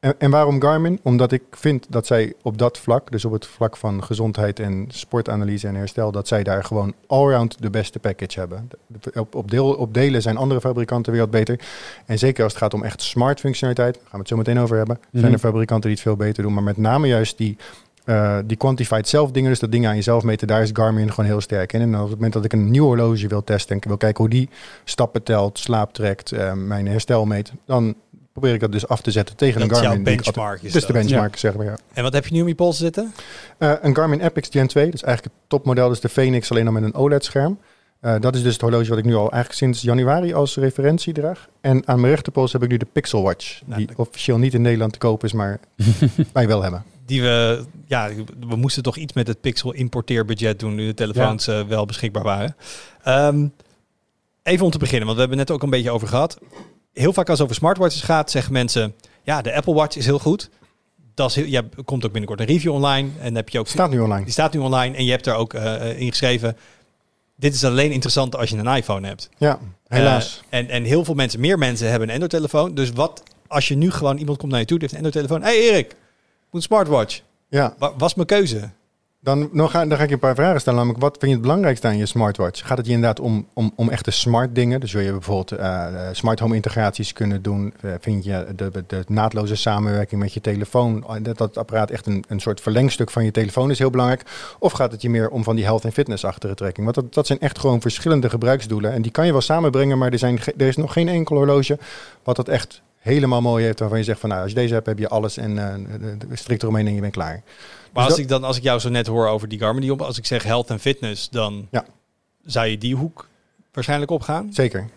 En, en waarom Garmin? Omdat ik vind dat zij op dat vlak, dus op het vlak van gezondheid en sportanalyse en herstel, dat zij daar gewoon allround de beste package hebben. Op, op, deel, op delen zijn andere fabrikanten weer wat beter. En zeker als het gaat om echt smart functionaliteit, daar gaan we het zo meteen over hebben, zijn Mhm. er fabrikanten die het veel beter doen. Maar met name juist die, eh, die quantified zelf dingen, dus dat dingen aan jezelf meten, daar is Garmin gewoon heel sterk in. En op het moment dat ik een nieuw horloge wil testen en ik wil kijken hoe die stappen telt, slaap trekt, eh, mijn herstel meet, dan probeer ik dat dus af te zetten tegen Dat een jouw Garmin. benchmark. Is dus de benchmark, zeg maar. Ja. En wat heb je nu op je pols zitten? Eh, een Garmin Epix Gen 2, dat is eigenlijk het topmodel, dus de Phoenix, alleen dan met een OLED-scherm. Eh, dat is dus het horloge wat ik nu al eigenlijk sinds januari als referentie draag. En aan mijn rechterpols heb ik nu de Pixel Watch, Nou, die dat- officieel niet in Nederland te koop is, maar [laughs] wij wel hebben. Die we, ja, we moesten toch iets met het Pixel importeerbudget doen nu de telefoons eh, wel beschikbaar waren. Ehm, even om te beginnen, want we hebben het net ook een beetje over gehad. Heel vaak als het over smartwatches gaat, zeggen mensen, ja, de Apple Watch is heel goed. Dat is heel, ja, komt ook binnenkort een review online en heb je ook staat nu online. die staat nu online en je hebt er ook eh, in geschreven. Dit is alleen interessant als je een iPhone hebt. Ja, helaas. Eh, en, en heel veel mensen, meer mensen hebben een Android-telefoon. Dus wat als je nu gewoon iemand komt naar je toe, die heeft een Android-telefoon. hey Erik, ik moet een smartwatch. ja, Wa- was mijn keuze? Dan, dan, ga, dan ga ik je een paar vragen stellen. Namelijk, wat vind je het belangrijkste aan je smartwatch? Gaat het je inderdaad om, om, om echte smart dingen? Dus wil je bijvoorbeeld eh, eh, smart home integraties kunnen doen? Eh, vind je de, de, naadloze samenwerking met je telefoon, eh, dat dat apparaat echt een, een soort verlengstuk van je telefoon is heel belangrijk? Of gaat het je meer om van die health en fitness-achtige trekking? Want dat, dat zijn echt gewoon verschillende gebruiksdoelen. En die kan je wel samenbrengen, maar er, zijn, er is nog geen enkel horloge wat dat echt helemaal mooi heeft. Waarvan je zegt van nou, als je deze hebt, heb je alles en eh, de- de- strikt eromheen en je bent klaar. Maar Dus als dat- ik dan, als ik jou zo net hoor over die Garmin die op, als ik zeg health en fitness, dan Ja. zou je die hoek waarschijnlijk opgaan. Zeker.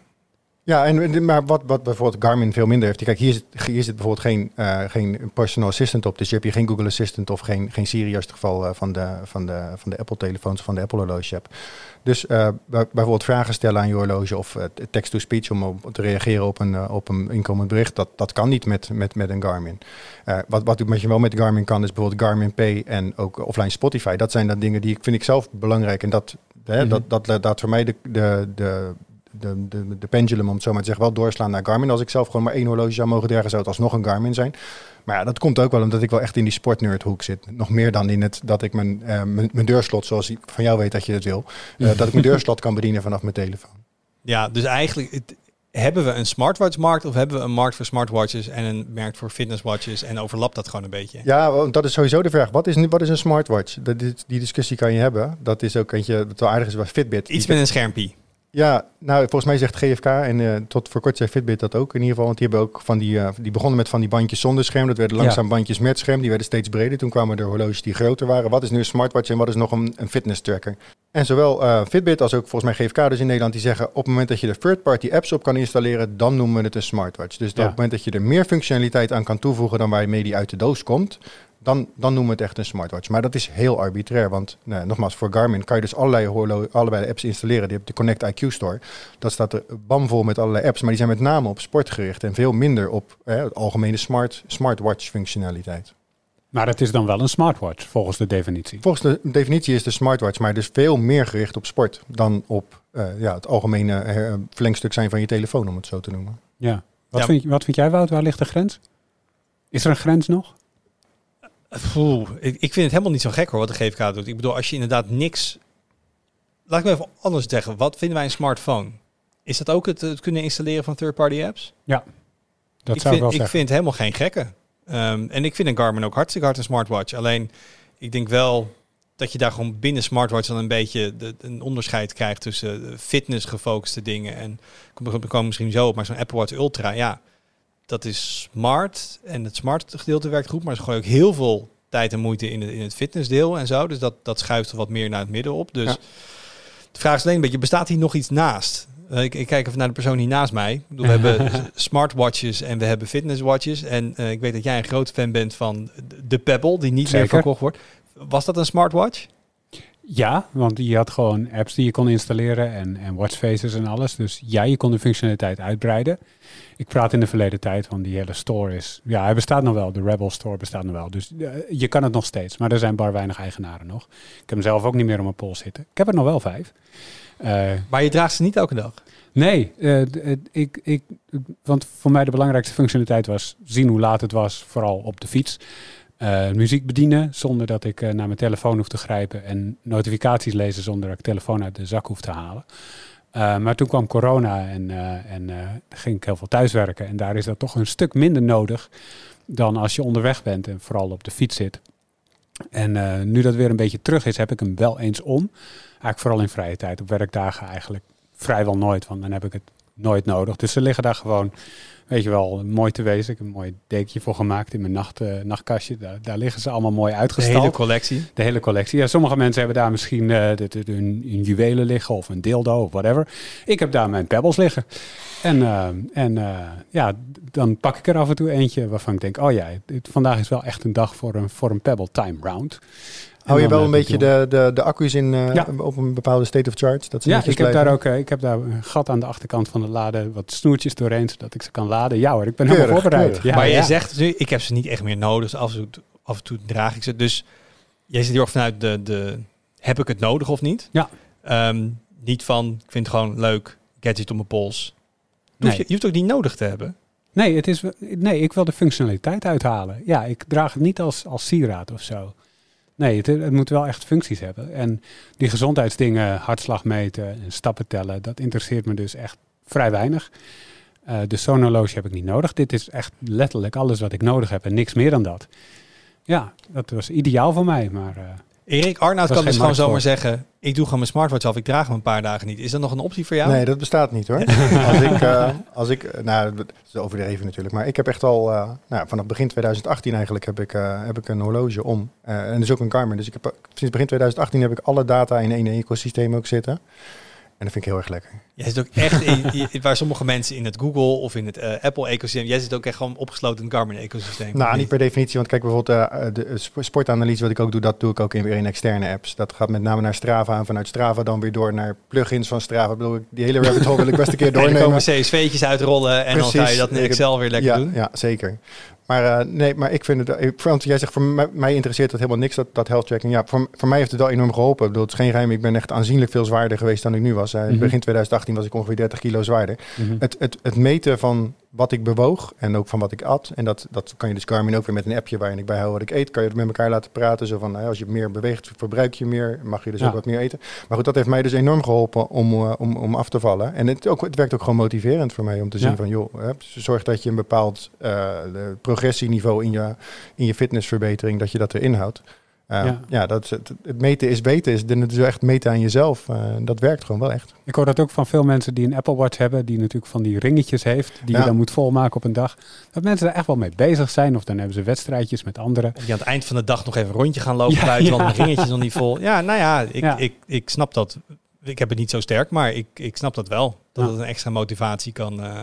Ja, en, maar wat, wat bijvoorbeeld Garmin veel minder heeft. Kijk, hier zit, hier zit bijvoorbeeld geen, uh, geen personal assistant op. Dus je hebt hier geen Google Assistant of geen, geen Siri als het geval uh, van de, van de, van de Apple-telefoons of van de Apple-horloge hebt. Dus uh, bijvoorbeeld vragen stellen aan je horloge of text-to-speech om op, te reageren op een, op een inkomend bericht. Dat, dat kan niet met, met, met een Garmin. wat, wat, wat je wel met Garmin kan is bijvoorbeeld Garmin Pay en ook offline Spotify. Dat zijn dan dingen die ik vind ik zelf belangrijk. En dat, hè, mm -hmm. dat, dat, dat voor mij de, de, de de, de, de pendulum, om het zo maar te zeggen, wel doorslaan naar Garmin. Als ik zelf gewoon maar één horloge zou mogen dragen, zou het alsnog een Garmin zijn. Maar ja, dat komt ook wel omdat ik wel echt in die sportnerdhoek zit. Nog meer dan in het dat ik mijn, uh, mijn, mijn, deurslot, zoals ik van jou weet dat je het wil, uh, dat ik mijn [laughs] deurslot kan bedienen vanaf mijn telefoon. Ja, dus eigenlijk het, hebben we een smartwatch-markt of hebben we een markt voor smartwatches en een markt voor fitnesswatches en overlapt dat gewoon een beetje? Ja, dat is sowieso de vraag. Wat is, wat is een smartwatch? Dat, die, die discussie kan je hebben. Dat is ook eentje dat wel aardig is bij Fitbit. Iets met een schermpje. Ja, nou volgens mij zegt GFK en uh, tot voor kort zei Fitbit dat ook in ieder geval. Want die hebben ook van die, uh, die begonnen met van die bandjes zonder scherm. Dat werden langzaam ja. bandjes met scherm. Die werden steeds breder. Toen kwamen er horloges die groter waren. Wat is nu een smartwatch en wat is nog een, een fitness tracker? En zowel uh, Fitbit als ook volgens mij GFK dus in Nederland die zeggen op het moment dat je de third-party apps op kan installeren, dan noemen we het een smartwatch. Dus ja. op het moment dat je er meer functionaliteit aan kan toevoegen dan waarmee die uit de doos komt, dan, dan noemen we het echt een smartwatch. Maar dat is heel arbitrair, want nou, nogmaals, voor Garmin kan je dus allerlei, horlo de apps installeren. Die hebt de Connect IQ Store. Dat staat er bamvol met allerlei apps, maar die zijn met name op sport gericht en veel minder op hè, algemene smart, smartwatch functionaliteit. Maar het is dan wel een smartwatch, volgens de definitie. Volgens de definitie is de smartwatch, maar dus veel meer gericht op sport dan op uh, ja, het algemene uh, verlengstuk zijn van je telefoon, om het zo te noemen. Ja. Wat, ja. Vind, wat vind jij, Wout? Waar ligt de grens? Is er een grens nog? Oeh, ik, ik vind het helemaal niet zo gek hoor, wat de GFK doet. Ik bedoel, als je inderdaad niks... Laat ik me even anders zeggen. Wat vinden wij een smartphone? Is dat ook het, het kunnen installeren van third-party apps? Ja, dat ik zou vind, ik wel Ik vind helemaal geen gekke. Um, en ik vind een Garmin ook hartstikke hard een smartwatch. Alleen, ik denk wel dat je daar gewoon binnen smartwatch dan een beetje de, een onderscheid krijgt tussen fitness gefocuste dingen. En we komen misschien zo op, maar zo'n Apple Watch Ultra, ja dat is smart en het smart gedeelte werkt goed, maar ze gooien ook heel veel tijd en moeite in het, in het fitnessdeel en zo. Dus dat, dat schuift er wat meer naar het midden op. Dus ja. de vraag is alleen een beetje, bestaat hier nog iets naast? Uh, ik, ik, kijk even naar de persoon hier naast mij. We hebben [laughs] smartwatches en we hebben fitnesswatches. En uh, ik weet dat jij een groot fan bent van de Pebble, die niet Zeker. meer verkocht wordt. Was dat een smartwatch? Ja, want je had gewoon apps die je kon installeren en, en watchfaces en alles. Dus ja, je kon de functionaliteit uitbreiden. Ik praat in de verleden tijd, want die hele store is... Ja, hij bestaat nog wel. De Rebel Store bestaat nog wel. Dus uh, je kan het nog steeds. Maar er zijn bar weinig eigenaren nog. Ik heb hem zelf ook niet meer op mijn pols zitten. Ik heb er nog wel vijf. Uh, maar je draagt ze niet elke dag? Nee, uh, ik, ik, want voor mij de belangrijkste functionaliteit was zien hoe laat het was, vooral op de fiets. Uh, muziek bedienen zonder dat ik naar mijn telefoon hoef te grijpen en notificaties lezen zonder dat ik telefoon uit de zak hoef te halen. Uh, maar toen kwam corona en, en ging ik heel veel thuiswerken en daar is dat toch een stuk minder nodig dan als je onderweg bent en vooral op de fiets zit. En nu dat weer een beetje terug is, heb ik hem wel eens om. Eigenlijk vooral in vrije tijd. Op werkdagen eigenlijk vrijwel nooit, want dan heb ik het nooit nodig. Dus ze liggen daar gewoon weet je wel, mooi te wezen. Ik heb een mooi dekje voor gemaakt in mijn nacht, uh, nachtkastje. Daar, daar, liggen ze allemaal mooi uitgestald. De hele collectie? De hele collectie. Ja, sommige mensen hebben daar misschien uh, de, de, de, een, juwelen liggen of een dildo of whatever. Ik heb daar mijn pebbles liggen. En, uh, en ja, dan pak ik er af en toe eentje waarvan ik denk, oh ja, dit, vandaag is wel echt een dag voor een, voor een pebble time round. Hou je wel een beetje de, de, de accu's in uh, ja. op een bepaalde state of charge? Dat ze ja, ik heb, daar ook, uh, ik heb daar een gat aan de achterkant van de laden, wat snoertjes doorheen, zodat ik ze kan laden. Ja hoor, ik ben keurig, helemaal voorbereid. Ja, maar je zegt nu, ik heb ze niet echt meer nodig, dus af en toe, af en toe draag ik ze. Dus jij zit heel erg vanuit de, de, heb ik het nodig of niet? Ja. Um, niet van, ik vind het gewoon leuk, gadget op mijn pols. Nee. Je, je hoeft ook niet nodig te hebben. Nee, het is, nee, ik wil de functionaliteit uithalen. Ja, ik draag het niet als, als sieraad of zo. Nee, het, het, moet wel echt functies hebben. En die gezondheidsdingen, hartslag meten en stappen tellen, dat interesseert me dus echt vrij weinig. Uh, de sonologie heb ik niet nodig. Dit is echt letterlijk alles wat ik nodig heb en niks meer dan dat. Ja, dat was ideaal voor mij, maar... Uh, Erik Arnoud kan dus gewoon zomaar zeggen, ik doe gewoon mijn smartwatch af, ik draag hem een paar dagen niet. Is dat nog een optie voor jou? Nee, dat bestaat niet hoor. [laughs] als ik, uh, als ik nou, dat is overdreven natuurlijk, maar ik heb echt al, uh, nou, vanaf begin 2018 eigenlijk heb ik, uh, heb ik een horloge om. en dus ook een Garmin. Dus ik heb, sinds begin 2018 heb ik alle data in één ecosysteem ook zitten. En dat vind ik heel erg lekker. Jij zit ook echt in, waar sommige mensen in het Google of in het uh, Apple-ecosysteem, jij zit ook echt gewoon opgesloten in het Garmin-ecosysteem. Nou, niet per definitie, want kijk bijvoorbeeld uh, de sportanalyse wat ik ook doe, dat doe ik ook in, weer in externe apps. Dat gaat met name naar Strava en vanuit Strava dan weer door naar plugins van Strava. Ik bedoel, die hele rabbit hole wil ik best een keer doornemen. [laughs] En dan komen CSV'tjes uitrollen en Precies. dan ga je dat in Excel weer lekker ja, doen. Ja, zeker. Maar uh, nee, maar ik vind het. Want jij zegt voor mij, mij, interesseert het helemaal niks dat, dat health tracking. Ja, voor, voor mij heeft het wel enorm geholpen. Ik bedoel, het is geen geheim. Ik ben echt aanzienlijk veel zwaarder geweest dan ik nu was. Uh, mm Begin 2018 was ik ongeveer 30 kilo zwaarder. Mhm. het, het, het meten van wat ik bewoog en ook van wat ik at. En dat, dat kan je dus Garmin ook weer met een appje waarin ik bijhoud wat ik eet. Kan je het met elkaar laten praten. Zo van, nou, als je meer beweegt, verbruik je meer. Mag je dus ook wat meer eten. Maar goed, dat heeft mij dus enorm geholpen om, uh, om, om af te vallen. En het, ook, het werkt ook gewoon motiverend voor mij om te zien van, joh, hè, zorg dat je een bepaald uh, progressieniveau in je, in je fitnessverbetering, dat je dat erin houdt. Uh, ja, ja dat, het, het, meten is beter. Is, het is echt meten aan jezelf. Uh, dat werkt gewoon wel echt. Ik hoor dat ook van veel mensen die een Apple Watch hebben, die natuurlijk van die ringetjes heeft, die je dan moet volmaken op een dag. Dat mensen er echt wel mee bezig zijn. Of dan hebben ze wedstrijdjes met anderen. Die aan het eind van de dag nog even een rondje gaan lopen ja, buiten, want mijn ringetje is nog niet vol. Ja, nou ja ik, Ik, ik snap dat. Ik heb het niet zo sterk, maar ik, ik snap dat wel. Dat het een extra motivatie kan, uh,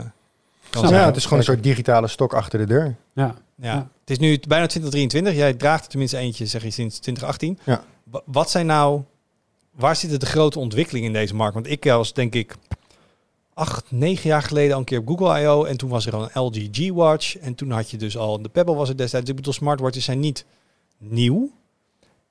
kan ja, het is gewoon een soort digitale stok achter de deur. Ja. Ja. Het is nu bijna 2023. Jij draagt er tenminste eentje, zeg je, sinds 2018. Ja. Wat zijn nou, waar zitten de grote ontwikkelingen in deze markt? Want ik was denk ik acht, negen jaar geleden al een keer op Google I.O. En toen was er al een LG G-Watch. En toen had je dus al, de Pebble was er destijds. Ik bedoel, smartwatches zijn niet nieuw.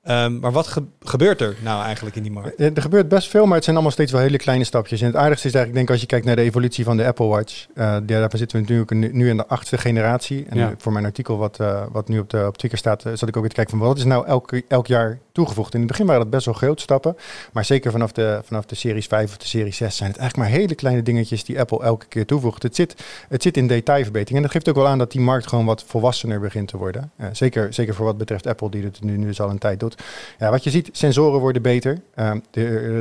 Um, maar wat gebeurt er nou eigenlijk in die markt? Er gebeurt best veel, maar het zijn allemaal steeds wel hele kleine stapjes. En het aardigste is eigenlijk, denk ik, als je kijkt naar de evolutie van de Apple Watch. Uh, daarvan zitten we natuurlijk nu in de achtste generatie. En ja. voor mijn artikel wat, uh, wat nu op, de, op Twitter staat, uh, zat ik ook weer te kijken van wat is nou elk, elk jaar toegevoegd. In het begin waren dat best wel grote stappen. Maar zeker vanaf de, vanaf de Series 5 of de Series 6 zijn het eigenlijk maar hele kleine dingetjes die Apple elke keer toevoegt. Het zit, het zit in detailverbetering. En dat geeft ook wel aan dat die markt gewoon wat volwassener begint te worden. zeker, zeker voor wat betreft Apple, die het nu, nu dus al een tijd doet. Ja, wat je ziet, sensoren worden beter. Uh,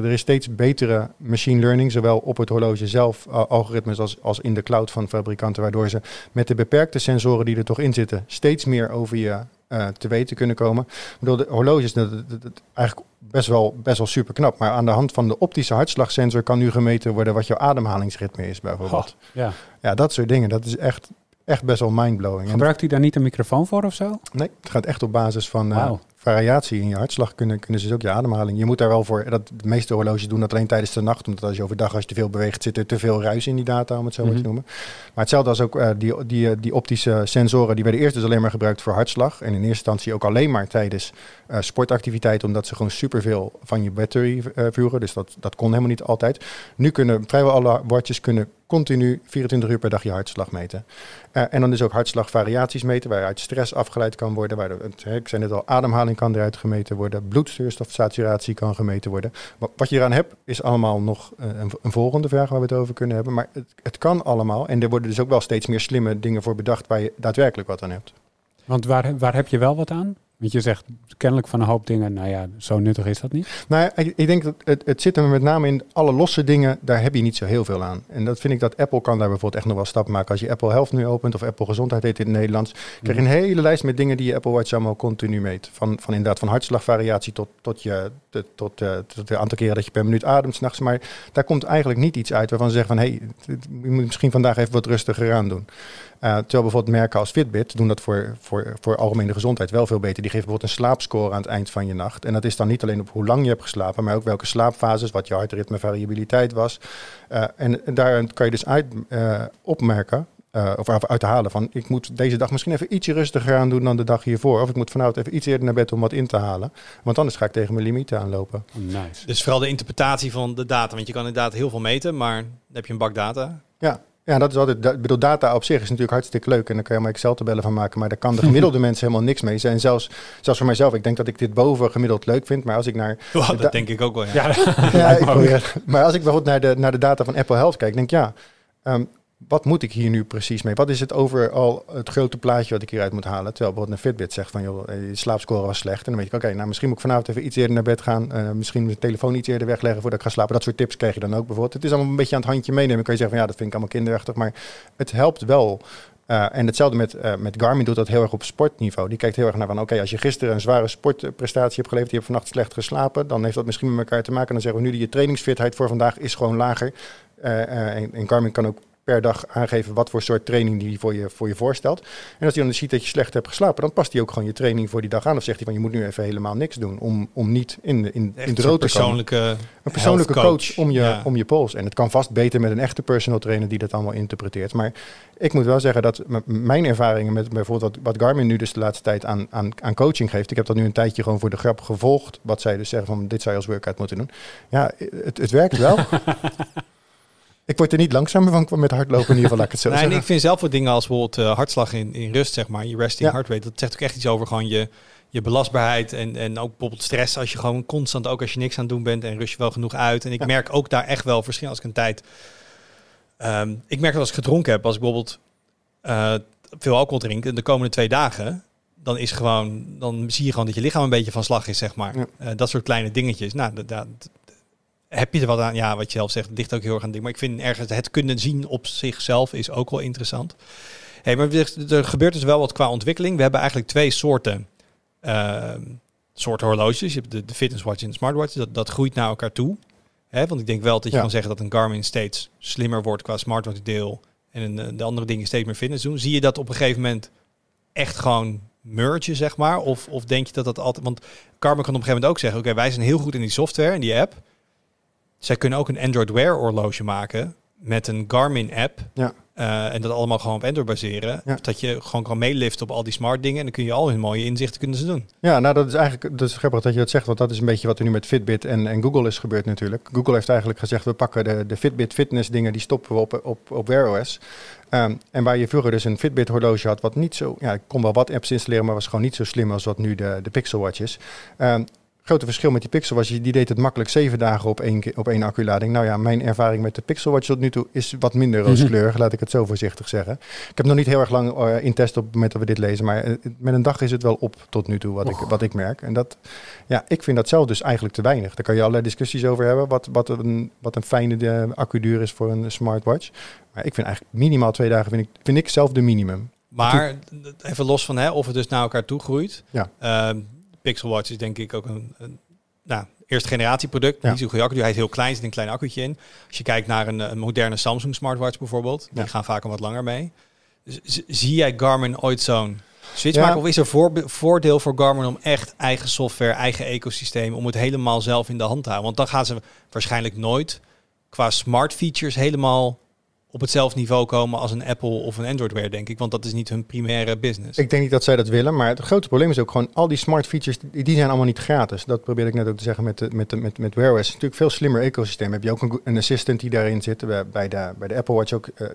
er is steeds betere machine learning, zowel op het horloge zelf, uh, algoritmes, als, als in de cloud van fabrikanten, waardoor ze met de beperkte sensoren die er toch in zitten, steeds meer over je uh, te weten kunnen komen. Ik bedoel, de horloges, dat, dat, dat, eigenlijk best wel, best wel super knap. Maar aan de hand van de optische hartslagsensor kan nu gemeten worden wat jouw ademhalingsritme is, bijvoorbeeld. ja. ja, dat soort dingen. Dat is echt, echt best wel mindblowing. Gebruikt u daar niet een microfoon voor of zo? Nee, het gaat echt op basis van, uh, variatie in je hartslag kunnen, kunnen ze dus ook je ademhaling. Je moet daar wel voor, dat de meeste horloges doen dat alleen tijdens de nacht, omdat als je overdag als je te veel beweegt, zit er te veel ruis in die data, om het zo maar te mhm. noemen. Maar hetzelfde als ook uh, die, die, eh, die optische sensoren, die werden eerst dus alleen maar gebruikt voor hartslag. En in eerste instantie ook alleen maar tijdens uh, sportactiviteit, omdat ze gewoon superveel van je battery uh, vuren. Dus dat, dat kon helemaal niet altijd. Nu kunnen vrijwel alle watches kunnen continu 24 uur per dag je hartslag meten. Uh, en dan dus ook hartslagvariaties meten, waaruit stress afgeleid kan worden. Waar ik zei net al, ademhaling kan eruit gemeten worden, bloedzuurstofsaturatie kan gemeten worden. Wat je eraan hebt, is allemaal nog een, een, volgende vraag waar we het over kunnen hebben. Maar het, het kan allemaal. En er worden dus ook wel steeds meer slimme dingen voor bedacht waar je daadwerkelijk wat aan hebt. Want waar, waar heb je wel wat aan? Want je zegt kennelijk van een hoop dingen, nou ja, zo nuttig is dat niet. Nou, ik, ik denk dat het, het zit er met name in alle losse dingen, daar heb je niet zo heel veel aan. En dat vind ik dat Apple kan daar bijvoorbeeld echt nog wel stap maken. Als je Apple Health nu opent, of Apple Gezondheid heet in het Nederlands, krijg je een hele lijst met dingen die je Apple Watch allemaal continu meet. Van, van inderdaad van hartslagvariatie tot, tot, je, tot, uh, tot de aantal keren dat je per minuut ademt s'nachts. Maar daar komt eigenlijk niet iets uit waarvan ze zeggen van, hé, hey, je moet misschien vandaag even wat rustiger aan doen. Uh, terwijl bijvoorbeeld merken als Fitbit doen dat voor, voor, voor algemene gezondheid wel veel beter. Die geven bijvoorbeeld een slaapscore aan het eind van je nacht. En dat is dan niet alleen op hoe lang je hebt geslapen, maar ook welke slaapfases, wat je hartritme variabiliteit was. Uh, en, daar kan je dus uit opmerken. Of uit te halen van ik moet deze dag misschien even ietsje rustiger aan doen dan de dag hiervoor. Of ik moet vanavond even iets eerder naar bed om wat in te halen. Want anders ga ik tegen mijn limieten aanlopen. Nice. Dus vooral de interpretatie van de data. Want je kan inderdaad heel veel meten, maar dan heb je een bak data. Ja, ja, dat is altijd. Ik bedoel, data op zich is natuurlijk hartstikke leuk. En daar kan je maar Excel-tabellen van maken. Maar daar kan de [laughs] gemiddelde mensen helemaal niks mee. En zelfs, zelfs voor mijzelf, ik denk dat ik dit boven gemiddeld leuk vind. Maar als ik naar. dat denk ik ook wel. Ja, ja, [laughs] ik maar als ik bijvoorbeeld naar de, naar de data van Apple Health kijk, denk ik ja. Um, wat moet ik hier nu precies mee? Wat is het overal het grote plaatje wat ik hieruit moet halen? Terwijl bijvoorbeeld een Fitbit zegt van, joh, je slaapscore was slecht. En dan weet ik, oké, nou misschien moet ik vanavond even iets eerder naar bed gaan. Uh, misschien mijn telefoon iets eerder wegleggen voordat ik ga slapen. Dat soort tips krijg je dan ook bijvoorbeeld. Het is allemaal een beetje aan het handje meenemen. Kan je zeggen van, ja, dat vind ik allemaal kinderachtig. Maar het helpt wel Uh, en hetzelfde met, uh, met Garmin doet dat heel erg op sportniveau. Die kijkt heel erg naar van, oké, als je gisteren een zware sportprestatie hebt geleverd, je hebt vannacht slecht geslapen, dan heeft dat misschien met elkaar te maken. En dan zeggen we nu, je trainingsfitheid voor vandaag is gewoon lager. En, en Garmin kan ook per dag aangeven wat voor soort training die voor je, voor je voorstelt. En als hij dan ziet dat je slecht hebt geslapen, dan past hij ook gewoon je training voor die dag aan. Of zegt hij van je moet nu even helemaal niks doen om, om niet in, de, in, in de rood te komen. Een persoonlijke coach. om je, om je pols. En het kan vast beter met een echte personal trainer die dat allemaal interpreteert. Maar ik moet wel zeggen dat mijn ervaringen met bijvoorbeeld wat, wat Garmin nu dus de laatste tijd aan, aan, aan coaching geeft. Ik heb dat nu een tijdje gewoon voor de grap gevolgd. Wat zij dus zeggen van dit zou je als workout moeten doen. Ja, het, het werkt wel. [laughs] Ik word er niet langzamer van met hardlopen in ieder geval, laat ik het zo [laughs] nee, zeggen. ik vind zelf wat dingen als bijvoorbeeld uh, hartslag in, in rust, zeg maar, je resting ja. heart rate, dat zegt ook echt iets over gewoon je, je belastbaarheid en, en ook bijvoorbeeld stress als je gewoon constant, ook als je niks aan het doen bent en rust je wel genoeg uit. En ik merk ook daar echt wel verschil als ik een tijd... Um, ik merk dat als ik gedronken heb, als ik bijvoorbeeld uh, veel alcohol drink de komende twee dagen, dan is gewoon, dan zie je gewoon dat je lichaam een beetje van slag is, zeg maar. Ja. Uh, dat soort kleine dingetjes. Nou, dat, dat, heb je er wat aan? Ja, wat je zelf zegt, ligt ook heel erg aan ding. Maar ik vind ergens het kunnen zien op zichzelf is ook wel interessant. Hey, maar er, gebeurt dus wel wat qua ontwikkeling. We hebben eigenlijk twee soorten, uh, soorten horloges. Je hebt de, de fitnesswatch en de smartwatch. Dat, dat groeit naar elkaar toe. Hè, want ik denk wel dat je ja. kan zeggen dat een Garmin steeds slimmer wordt qua smartwatch deel. En de andere dingen steeds meer fitness doen. Zie je dat op een gegeven moment echt gewoon mergen, zeg maar? Of, of denk je dat dat altijd... Want Garmin kan op een gegeven moment ook zeggen... oké, wij zijn heel goed in die software, in die app... Zij kunnen ook een Android Wear horloge maken met een Garmin app. Ja. Uh, en dat allemaal gewoon op Android baseren. Ja. Dat je gewoon kan meeliften op al die smart dingen. En dan kun je al hun mooie inzichten kunnen ze doen. Ja, nou dat is eigenlijk dat is grappig dat je dat zegt. Want dat is een beetje wat er nu met Fitbit en, en Google is gebeurd natuurlijk. Google heeft eigenlijk gezegd, we pakken de, de Fitbit fitness dingen, die stoppen we op, op, op Wear OS. Um, en waar je vroeger dus een Fitbit horloge had, wat niet zo, ja, ik kon wel wat apps installeren, maar was gewoon niet zo slim als wat nu de, de Pixel Watch is. Um, grote verschil met die Pixel was, die deed het makkelijk zeven dagen op één, op één acculading. Nou ja, mijn ervaring met de Pixel Watch tot nu toe is wat minder rooskleurig, laat ik het zo voorzichtig zeggen. Ik heb nog niet heel erg lang uh, in test op het moment dat we dit lezen, maar uh, met een dag is het wel op tot nu toe, wat, ik, wat ik merk. En dat, ja, ik vind dat zelf dus eigenlijk te weinig. Daar kan je allerlei discussies over hebben, wat, wat, een, wat een fijne de accuduur is voor een smartwatch. Maar ik vind eigenlijk minimaal twee dagen, vind ik, vind ik zelf de minimum. Maar even los van hè, of het dus naar elkaar toe groeit. Ja. Uh, Pixel Watch is denk ik ook een, een nou, eerste generatie product. Ja. Niet zo'n goede accu. Hij is heel klein, zit een klein accu'tje in. Als je kijkt naar een, een moderne Samsung smartwatch bijvoorbeeld, die Ja. gaan vaak al wat langer mee. Z- zie jij Garmin ooit zo'n switch Ja. maken? Of is er voor, voordeel voor Garmin om echt eigen software, eigen ecosysteem, om het helemaal zelf in de hand te houden? Want dan gaan ze waarschijnlijk nooit qua smart features helemaal op hetzelfde niveau komen als een Apple of een Android Wear, denk ik. Want dat is niet hun primaire business. Ik denk niet dat zij dat willen, maar het grote probleem is ook gewoon al die smart features, die, die zijn allemaal niet gratis. Dat probeer ik net ook te zeggen met, de, met, de, met, met Wear OS. Het is natuurlijk veel slimmer ecosysteem. Heb je ook een, een assistant die daarin zit. Bij- Bij de, bij de Apple Watch ook eh,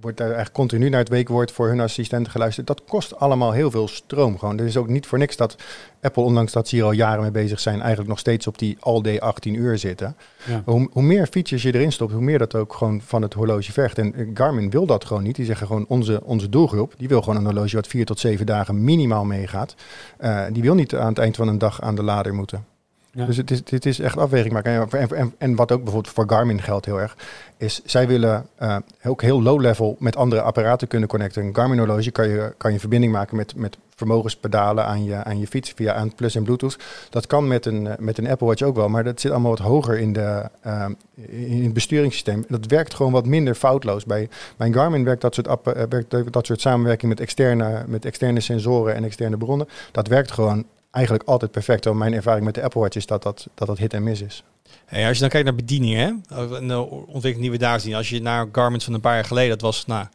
wordt daar eigenlijk continu naar het weekwoord voor hun assistenten geluisterd. Dat kost allemaal heel veel stroom. Gewoon. Er is ook niet voor niks dat Apple, ondanks dat ze hier al jaren mee bezig zijn, eigenlijk nog steeds op die all day 18 uur zitten. Ja. Hoe, hoe meer features je erin stopt, hoe meer dat ook gewoon van het horloge vergt. En eh, Garmin wil dat gewoon niet. Die zeggen gewoon onze, onze doelgroep, die wil gewoon een horloge wat vier tot zeven dagen minimaal meegaat. Eh, die wil niet aan het eind van een dag aan de lader moeten. Dus het is, is echt afweging maken. En, en, en, wat ook bijvoorbeeld voor Garmin geldt heel erg, is zij willen eh, ook heel low level met andere apparaten kunnen connecten. Een Garmin horloge kan je, kan je verbinding maken met, met vermogenspedalen aan je, aan je fiets via aan plus en bluetooth. Dat kan met een, eh, met een Apple Watch ook wel, maar dat zit allemaal wat hoger in, de, eh, in het besturingssysteem. Dat werkt gewoon wat minder foutloos. Bij, bij Garmin werkt dat soort, app, werkt dat soort samenwerking met externe, met externe sensoren en externe bronnen. Dat werkt gewoon eigenlijk altijd perfect. Want mijn ervaring met de Apple Watch is dat dat, dat, dat hit en miss is. Hey, als je dan kijkt naar bedieningen, hè, en de ontwikkeling die we daar zien. Als je naar Garmin van een paar jaar geleden, dat was nou,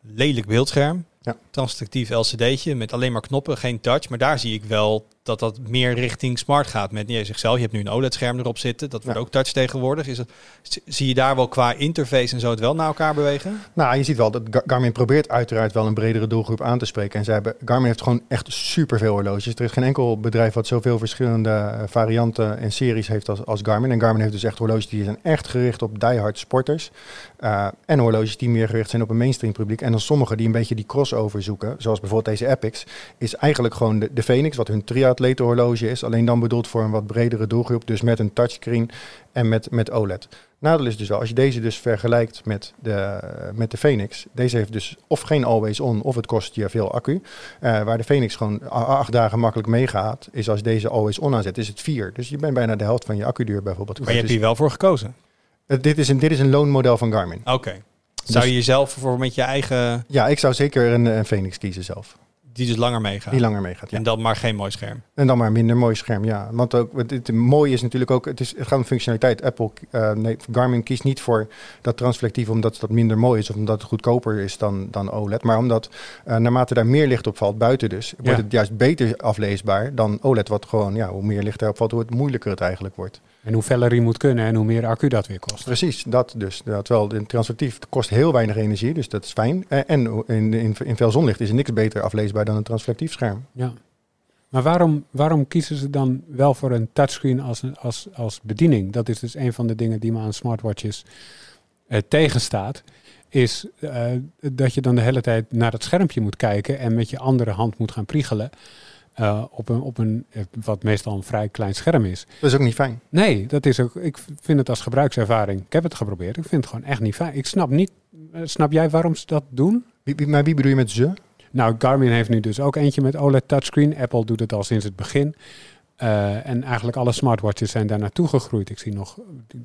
lelijk beeldscherm. Ja. Transactief LCD'tje met alleen maar knoppen, geen touch. Maar daar zie ik wel dat dat meer richting smart gaat. Met zelf, je hebt nu een OLED-scherm erop zitten. Dat wordt Ja. ook touch tegenwoordig. Is het, zie je daar wel qua interface en zo het wel naar elkaar bewegen? Nou, je ziet wel dat Gar- Garmin probeert uiteraard wel een bredere doelgroep aan te spreken. En zij hebben, Garmin heeft gewoon echt superveel horloges. Er is geen enkel bedrijf wat zoveel verschillende eh, varianten en series heeft als, als Garmin. En Garmin heeft dus echt horloges die zijn echt gericht op diehard sporters. Eh, en horloges die meer gericht zijn op een mainstream publiek. En dan sommige die een beetje die crossover zoeken, zoals bijvoorbeeld deze Epix, is eigenlijk gewoon de, de Phoenix, wat hun triatletenhorloge is. Alleen dan bedoeld voor een wat bredere doelgroep, dus met een touchscreen en met, met OLED. Nadeel is dus wel, als je deze dus vergelijkt met de, met de Phoenix. Deze heeft dus of geen always on, of het kost je veel accu. Eh, waar de Phoenix gewoon acht dagen makkelijk meegaat, is als deze always on aanzet, is het vier. Dus je bent bijna de helft van je accuduur bijvoorbeeld. Maar je hebt Dus, hier wel voor gekozen. eh, dit, is een, dit is een loonmodel van Garmin. Oké. Zou Dus- je jezelf voor met je eigen, Ja, ik zou zeker een, een Phoenix kiezen zelf. Die dus langer meegaat? Die langer meegaat, ja. En dan maar geen mooi scherm. En dan maar minder mooi scherm, ja. Want ook, het, het mooie is natuurlijk ook, het, is, het gaat om functionaliteit. Apple, eh, nee, Garmin kiest niet voor dat transflectief omdat dat minder mooi is of omdat het goedkoper is dan, dan OLED. Maar omdat eh, naarmate daar meer licht op valt, buiten dus, wordt Ja. het juist beter afleesbaar dan OLED. Wat gewoon, ja, hoe meer licht erop valt, hoe het moeilijker het eigenlijk wordt. En hoe feller die moet kunnen en hoe meer accu dat weer kost. Precies, dat dus. Ja, terwijl een transflectief kost heel weinig energie, dus dat is fijn. Eh, En in, in, in veel zonlicht is er niks beter afleesbaar dan een transflectief scherm. Ja. Maar waarom, waarom kiezen ze dan wel voor een touchscreen als, als, als bediening? Dat is dus een van de dingen die me aan smartwatches eh, tegenstaat. Is eh, dat je dan de hele tijd naar het schermpje moet kijken en met je andere hand moet gaan priegelen. Eh, op een, op een eh, wat meestal een vrij klein scherm is. Dat is ook niet fijn. Nee, dat is ook. Ik vind het als gebruikservaring. Ik heb het geprobeerd. Ik vind het gewoon echt niet fijn. Ik snap niet. eh, snap jij waarom ze dat doen? Wie, wie- maar wie bedoel je met ze? Nou, Garmin heeft nu dus ook eentje met OLED touchscreen. Apple doet het al sinds het begin. Eh, en eigenlijk alle smartwatches zijn daar naartoe gegroeid. Ik zie nog,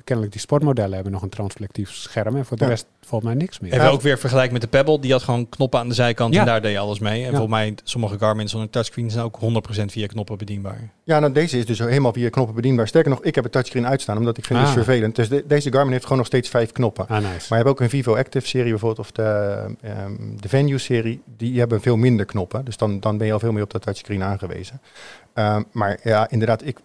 kennelijk die sportmodellen hebben nog een transflectief scherm. En voor de Ja. rest valt mij niks meer. Even ook weer vergelijk met de Pebble. Die had gewoon knoppen aan de zijkant Ja. en daar deed je alles mee. En Ja. volgens mij, sommige Garmin zonder touchscreen zijn ook 100% via knoppen bedienbaar. Ja, nou, deze is dus helemaal via knoppen bedienbaar. Sterker nog, ik heb een touchscreen uitstaan, omdat ik vind het Ah. vervelend. Dus de- deze Garmin heeft gewoon nog steeds vijf knoppen. Ah, nice. Maar je hebt ook een Vivo Active serie bijvoorbeeld, of de, ehm, de Venue serie, die hebben veel minder knoppen. Dus dan, dan ben je al veel meer op dat touchscreen aangewezen. Ehm, maar ja, inderdaad, ik,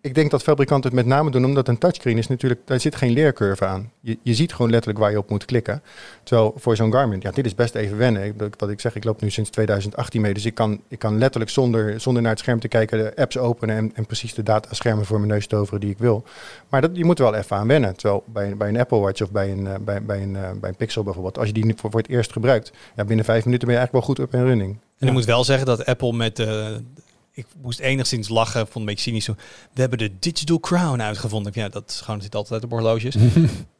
ik denk dat fabrikanten het met name doen, omdat een touchscreen is natuurlijk, daar zit geen leercurve aan. Je, je ziet gewoon letterlijk waar je op moet klikken. Terwijl voor zo'n Garmin, ja, dit is best even wennen. Ik, wat ik zeg, ik loop nu sinds 2018 mee, dus ik kan, ik kan letterlijk zonder, zonder naar het scherm te kijken de apps openen en, en precies de dataschermen voor mijn neus toveren die ik wil. Maar dat, je moet er wel even aan wennen. Terwijl bij, bij een Apple Watch of bij een, eh, bij, bij, een, eh, bij een Pixel bijvoorbeeld, als je die nu voor, voor het eerst gebruikt, ja, binnen vijf minuten ben je eigenlijk wel goed up en running. En ik moet wel zeggen dat Apple met... eh, ik moest enigszins lachen, vond het een beetje cynisch. zo, We hebben de Digital Crown uitgevonden. Ja, dat is gewoon, zit altijd op horloges. [laughs]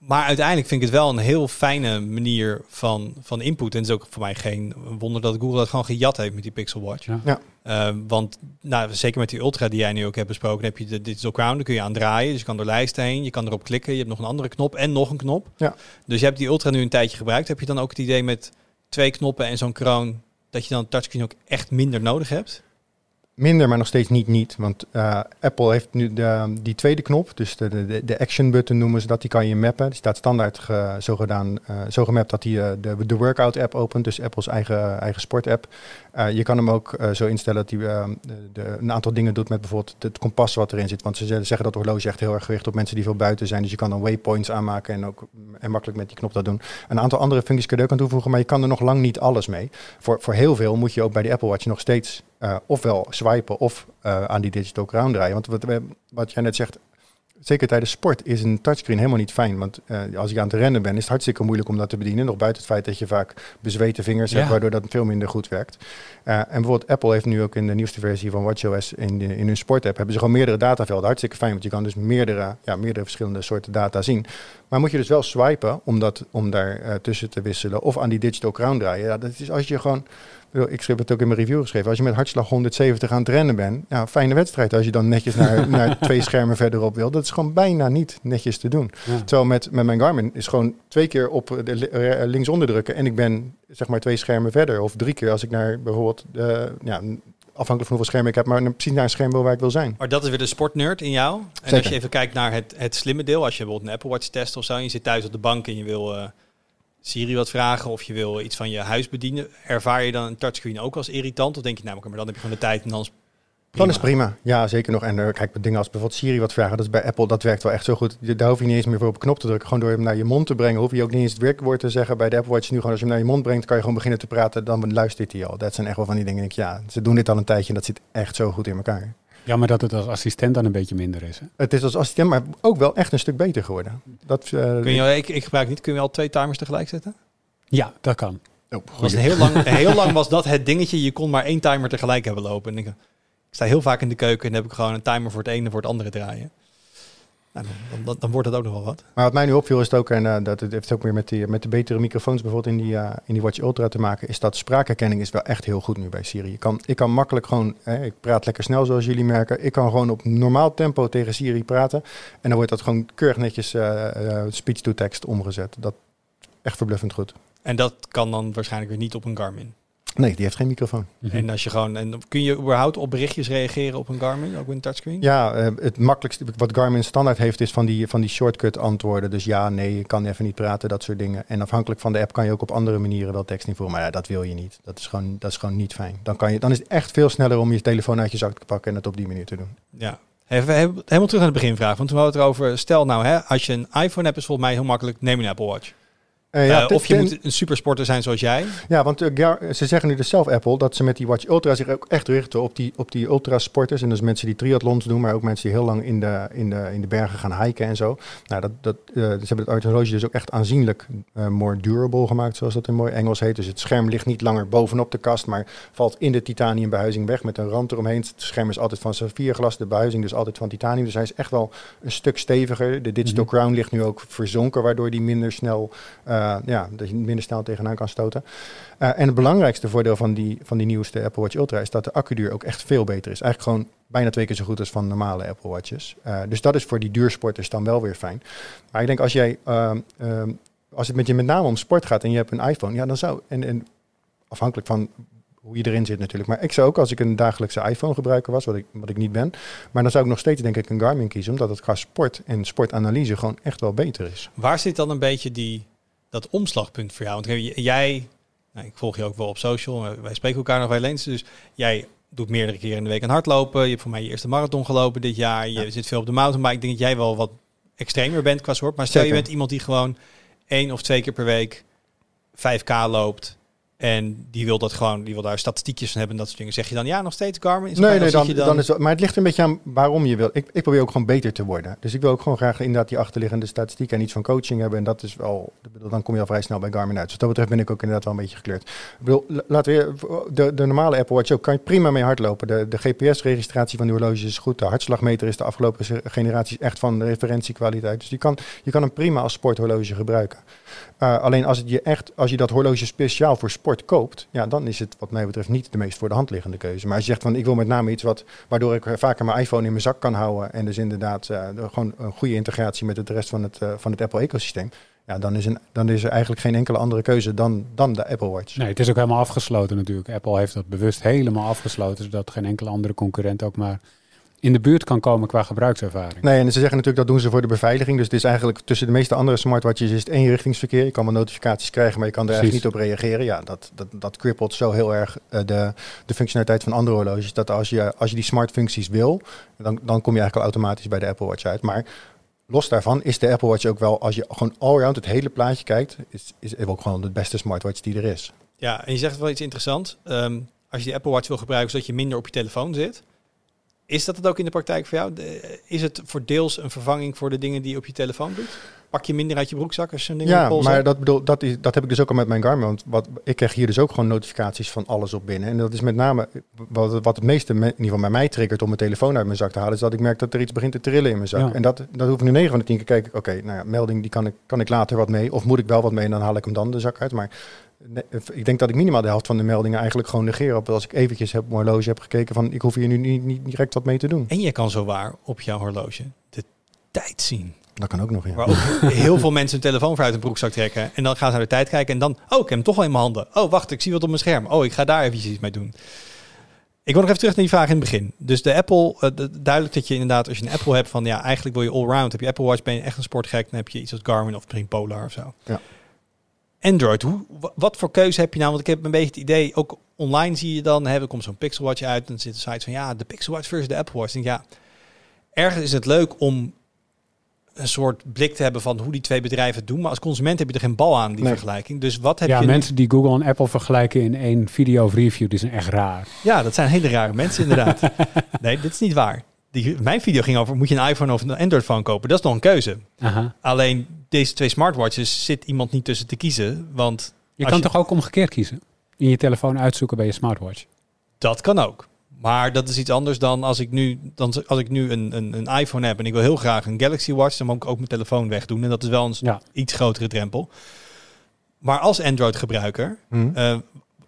Maar uiteindelijk vind ik het wel een heel fijne manier van, van input. En het is ook voor mij geen wonder dat Google dat gewoon gejat heeft met die Pixel Watch. Ja. Ja. Eh, want nou, zeker met die Ultra die jij nu ook hebt besproken, heb je de Digital Crown. Daar kun je aan draaien. Dus je kan door lijsten heen. Je kan erop klikken. Je hebt nog een andere knop en nog een knop. Ja. Dus je hebt die Ultra nu een tijdje gebruikt. Heb je dan ook het idee met twee knoppen en zo'n kroon dat je dan touchscreen ook echt minder nodig hebt? Minder, maar nog steeds niet niet. Want eh, Apple heeft nu de, die tweede knop, dus de, de, de action button noemen ze dat, die kan je mappen. Die staat standaard zo, gedaan, eh, zo gemapt dat hij eh, de, de workout app opent, dus Apples eigen, eigen sport app. Je kan hem ook zo instellen dat hij de, de- een aantal dingen doet met bijvoorbeeld het kompas wat erin zit. Want ze zeggen dat horloge echt heel erg gericht op mensen die veel buiten zijn. Dus je kan dan waypoints aanmaken en ook en makkelijk met die knop dat doen. Een aantal andere functies kun je ook aan toevoegen, maar je kan er nog lang niet alles mee. Voor, voor heel veel moet je ook bij die Apple Watch nog steeds eh, ofwel swipen of eh, aan die digital crown draaien. Want wat, wat jij net zegt, zeker tijdens sport is een touchscreen helemaal niet fijn. Want eh, als je aan het rennen bent, is het hartstikke moeilijk om dat te bedienen. Nog buiten het feit dat je vaak bezweten vingers Ja. hebt, waardoor dat veel minder goed werkt. En bijvoorbeeld Apple heeft nu ook in de nieuwste versie van WatchOS in, de, in hun sportapp hebben ze gewoon meerdere datavelden. Hartstikke fijn, want je kan dus meerdere, ja, meerdere verschillende soorten data zien. Maar moet je dus wel swipen om, dat, om daar tussen te wisselen of aan die digital crown draaien. Ja, dat is als je gewoon, ik schreef het ook in mijn review geschreven, als je met hartslag 170 aan het rennen bent, ja, fijne wedstrijd als je dan netjes naar, [laughs] naar twee schermen verderop wil. Dat is gewoon bijna niet netjes te doen. Ja. Terwijl met, met mijn Garmin is gewoon twee keer op de eh, links onderdrukken en ik ben zeg maar twee schermen verder. Of drie keer als ik naar bijvoorbeeld, eh, ja, afhankelijk van hoeveel schermen ik heb, maar precies naar een scherm wil waar ik wil zijn. Maar dat is weer de sportnerd in jou. En als je even kijkt naar het, het slimme deel, als je bijvoorbeeld een Apple Watch test of zo, en je zit thuis op de bank en je wil eh, Siri wat vragen of je wil iets van je huis bedienen, ervaar je dan een touchscreen ook als irritant? Of denk je, nou, maar dan heb je gewoon de tijd en dan is Dan is prima. Ja, zeker nog. En eh, kijk, dingen als bijvoorbeeld Siri wat vragen, dat is bij Apple, dat werkt wel echt zo goed. Daar hoef je niet eens meer voor op knop te drukken. Gewoon door hem naar je mond te brengen, hoef je ook niet eens het werkwoord te zeggen. Bij de Apple Watch nu gewoon, als je hem naar je mond brengt, kan je gewoon beginnen te praten. Dan luistert hij al. Dat zijn echt wel van die dingen. denk ik, ja, ze doen dit al een tijdje en dat zit echt zo goed in elkaar. Jammer dat het als assistent dan een beetje minder is. Hè? Het is als assistent, maar ook wel echt een stuk beter geworden. Dat, eh, Kun je, ik, ik gebruik niet, kun je al twee timers tegelijk zetten? Ja, dat kan. oh, Was een heel, lang, [laughs] heel lang was dat het dingetje, je kon maar één timer tegelijk hebben lopen. En ik, ik sta heel vaak in de keuken en dan heb ik gewoon een timer voor het ene en voor het andere draaien. Nou, dan, dan, wordt het ook nog wel wat. Maar wat mij nu opviel is het ook, en uh, dat het heeft ook meer met, die, met de betere microfoons bijvoorbeeld in die, uh, in die Watch Ultra te maken, is dat spraakherkenning is wel echt heel goed nu bij Siri. Je kan, ik kan makkelijk gewoon, eh, ik praat lekker snel zoals jullie merken, ik kan gewoon op normaal tempo tegen Siri praten en dan wordt dat gewoon keurig netjes speech-to-text omgezet. Dat echt verbluffend goed. En dat kan dan waarschijnlijk weer niet op een Garmin? Nee, die heeft geen microfoon. Mhm. En als je gewoon, en kun je überhaupt op berichtjes reageren op een Garmin, ook met een touchscreen? Ja, uh, het makkelijkste wat Garmin standaard heeft is van die, van die shortcut antwoorden. Dus ja, nee, je kan even niet praten, dat soort dingen. En afhankelijk van de app kan je ook op andere manieren wel tekst invoeren. Maar ja, dat wil je niet. Dat is gewoon, dat is gewoon niet fijn. Dan, kan je, dan is het echt veel sneller om je telefoon uit je zak te pakken en het op die manier te doen. Ja. Even, helemaal terug naar de beginvraag. Want toen hadden we het erover, stel nou, hè, als je een iPhone hebt, is volgens mij heel makkelijk, neem een Apple Watch. Uh, ja, uh, of je moet een supersporter zijn zoals jij. Ja, want uh, ze zeggen nu dus zelf Apple dat ze met die Watch Ultra zich ook echt richten op die, op die ultra sporters. En dus mensen die triathlons doen, maar ook mensen die heel lang in de, in de, in de bergen gaan hiken en zo. Nou, dat, dat, ze hebben het horloge dus ook echt aanzienlijk more durable gemaakt, zoals dat in mooi Engels heet. Dus het scherm ligt niet langer bovenop de kast, maar valt in de titanium behuizing weg met een rand eromheen. Het scherm is altijd van saffierglas, de behuizing dus altijd van titanium. Dus hij is echt wel een stuk steviger. De digital mhm. crown ligt nu ook verzonken, waardoor die minder snel, ja, dat je minder snel tegenaan kan stoten. Uh, en het belangrijkste voordeel van die, van die nieuwste Apple Watch Ultra is dat de accuduur ook echt veel beter is. Eigenlijk gewoon bijna twee keer zo goed als van normale Apple Watches. Uh, dus dat is voor die duursporters dan wel weer fijn. Maar ik denk als jij, uh, als het met je met name om sport gaat en je hebt een iPhone, ja, dan zou, en, en afhankelijk van hoe je erin zit natuurlijk. Maar ik zou ook als ik een dagelijkse iPhone gebruiker was, wat ik, wat ik niet ben. Maar dan zou ik nog steeds denk ik een Garmin kiezen, omdat het qua sport en sportanalyse gewoon echt wel beter is. Waar zit dan een beetje die dat omslagpunt voor jou? Want jij, nou, ik volg je ook wel op social, wij spreken elkaar nog wel eens. Dus jij doet meerdere keren in de week aan hardlopen. Je hebt voor mij je eerste marathon gelopen dit jaar. Je zit veel op de mountainbike. Ik denk dat jij wel wat extremer bent qua soort. Maar stel je bent iemand die gewoon één of twee keer per week 5k loopt. En die wil dat gewoon, die wil daar statistiekjes van hebben en dat soort dingen. Zeg je dan ja, nog steeds Garmin? nee, nee, dan, dan... is maar het ligt een beetje aan waarom je wil. Ik, ik probeer ook gewoon beter te worden. Dus ik wil ook gewoon graag inderdaad die achterliggende statistiek en iets van coaching hebben. En dat is wel, dan kom je al vrij snel bij Garmin uit. Dus dat betreft ben ik ook inderdaad wel een beetje gekleurd. Ik bedoel, laten we de, de normale Apple Watch ook, kan je prima mee hardlopen. De, de GPS-registratie van de horloge is goed. De hartslagmeter is de afgelopen generaties echt van de referentiekwaliteit. Dus je kan, je kan hem prima als sporthorloge gebruiken. Uh, alleen als, het je echt, als je dat horloge speciaal voor sport koopt, ja, dan is het wat mij betreft niet de meest voor de hand liggende keuze. Maar als je zegt van ik wil met name iets wat, waardoor ik vaker mijn iPhone in mijn zak kan houden en dus inderdaad uh, gewoon een goede integratie met het rest van het, uh, van het Apple-ecosysteem, ja, dan is, een, dan is er eigenlijk geen enkele andere keuze dan, dan de Apple Watch. Nee, het is ook helemaal afgesloten natuurlijk. Apple heeft dat bewust helemaal afgesloten, zodat geen enkele andere concurrent ook maar in de buurt kan komen qua gebruikservaring. Nee, en ze zeggen natuurlijk dat doen ze voor de beveiliging. Dus het is eigenlijk tussen de meeste andere smartwatches is het eenrichtingsverkeer. Je kan wel notificaties krijgen, maar je kan er eigenlijk niet op reageren. Ja, dat, dat, dat krippelt zo heel erg uh, de, de functionaliteit van andere horloges. Dat als je, als je die smart functies wil, dan, dan kom je eigenlijk al automatisch bij de Apple Watch uit. Maar los daarvan is de Apple Watch ook wel, als je gewoon all-round het hele plaatje kijkt, is, is ook gewoon de beste smartwatch die er is. Ja, en je zegt wel iets interessants. Um, als je die Apple Watch wil gebruiken, zodat je minder op je telefoon zit. Is dat het ook in de praktijk voor jou? Is het voor deels een vervanging voor de dingen die je op je telefoon doet? Pak je minder uit je broekzak als je een ding Ja, maar dat, bedoel, dat, is, dat heb ik dus ook al met mijn Garmin. Want wat, ik krijg hier dus ook gewoon notificaties van alles op binnen. En dat is met name wat, wat het meeste, in ieder geval bij mij triggert om mijn telefoon uit mijn zak te halen, is dat ik merk dat er iets begint te trillen in mijn zak. En dat, dat hoef ik nu 9 van de 10 keer kijken. Oké, nou ja, melding die kan ik, kan ik later wat mee. Of moet ik wel wat mee en dan haal ik hem dan de zak uit. Maar ik denk dat ik minimaal de helft van de meldingen eigenlijk gewoon negeer. Op als ik eventjes heb, mijn horloge heb gekeken van ik hoef hier nu niet, niet direct wat mee te doen. En je kan zo waar op jouw horloge de tijd zien. Dat kan ook nog, ja. Waar ook [laughs] heel veel mensen hun telefoon uit hun broekzak trekken. En dan gaan ze naar de tijd kijken. En dan, oh, ik heb hem toch al in mijn handen. Oh, wacht, ik zie wat op mijn scherm. Oh, ik ga daar even iets mee doen. Ik wil nog even terug naar die vraag in het begin. Dus de Apple, uh, duidelijk dat je inderdaad, als je een Apple hebt van ja, eigenlijk wil je allround. Heb je Apple Watch, ben je echt een sportgek. Dan heb je iets als Garmin of misschien Polar of zo. Ja. Android, hoe, wat voor keuze heb je nou? Want ik heb een beetje het idee, ook online zie je dan, hè, er komt zo'n Pixel Watch uit. En dan zit een site van, ja, de Pixel Watch versus de Apple Watch. En ja, ergens is het leuk om een soort blik te hebben van hoe die twee bedrijven het doen. Maar als consument heb je er geen bal aan, die vergelijking. Dus wat heb ja, je... mensen die Google en Apple vergelijken in één video of review, die zijn echt raar. Ja, dat zijn hele rare mensen inderdaad. [laughs] nee, dit is niet waar. Die, mijn video ging over, moet je een iPhone of een Android-phone kopen? Dat is nog een keuze. Aha. Alleen deze twee smartwatches zit iemand niet tussen te kiezen. Want je kan toch ook omgekeerd kiezen? In je telefoon uitzoeken bij je smartwatch? Dat kan ook. Maar dat is iets anders dan als ik nu, dan, als ik nu een, een, een iPhone heb en ik wil heel graag een Galaxy Watch, dan moet ik ook mijn telefoon wegdoen. En dat is wel een Ja. iets grotere drempel. Maar als Android-gebruiker, Hm. eh,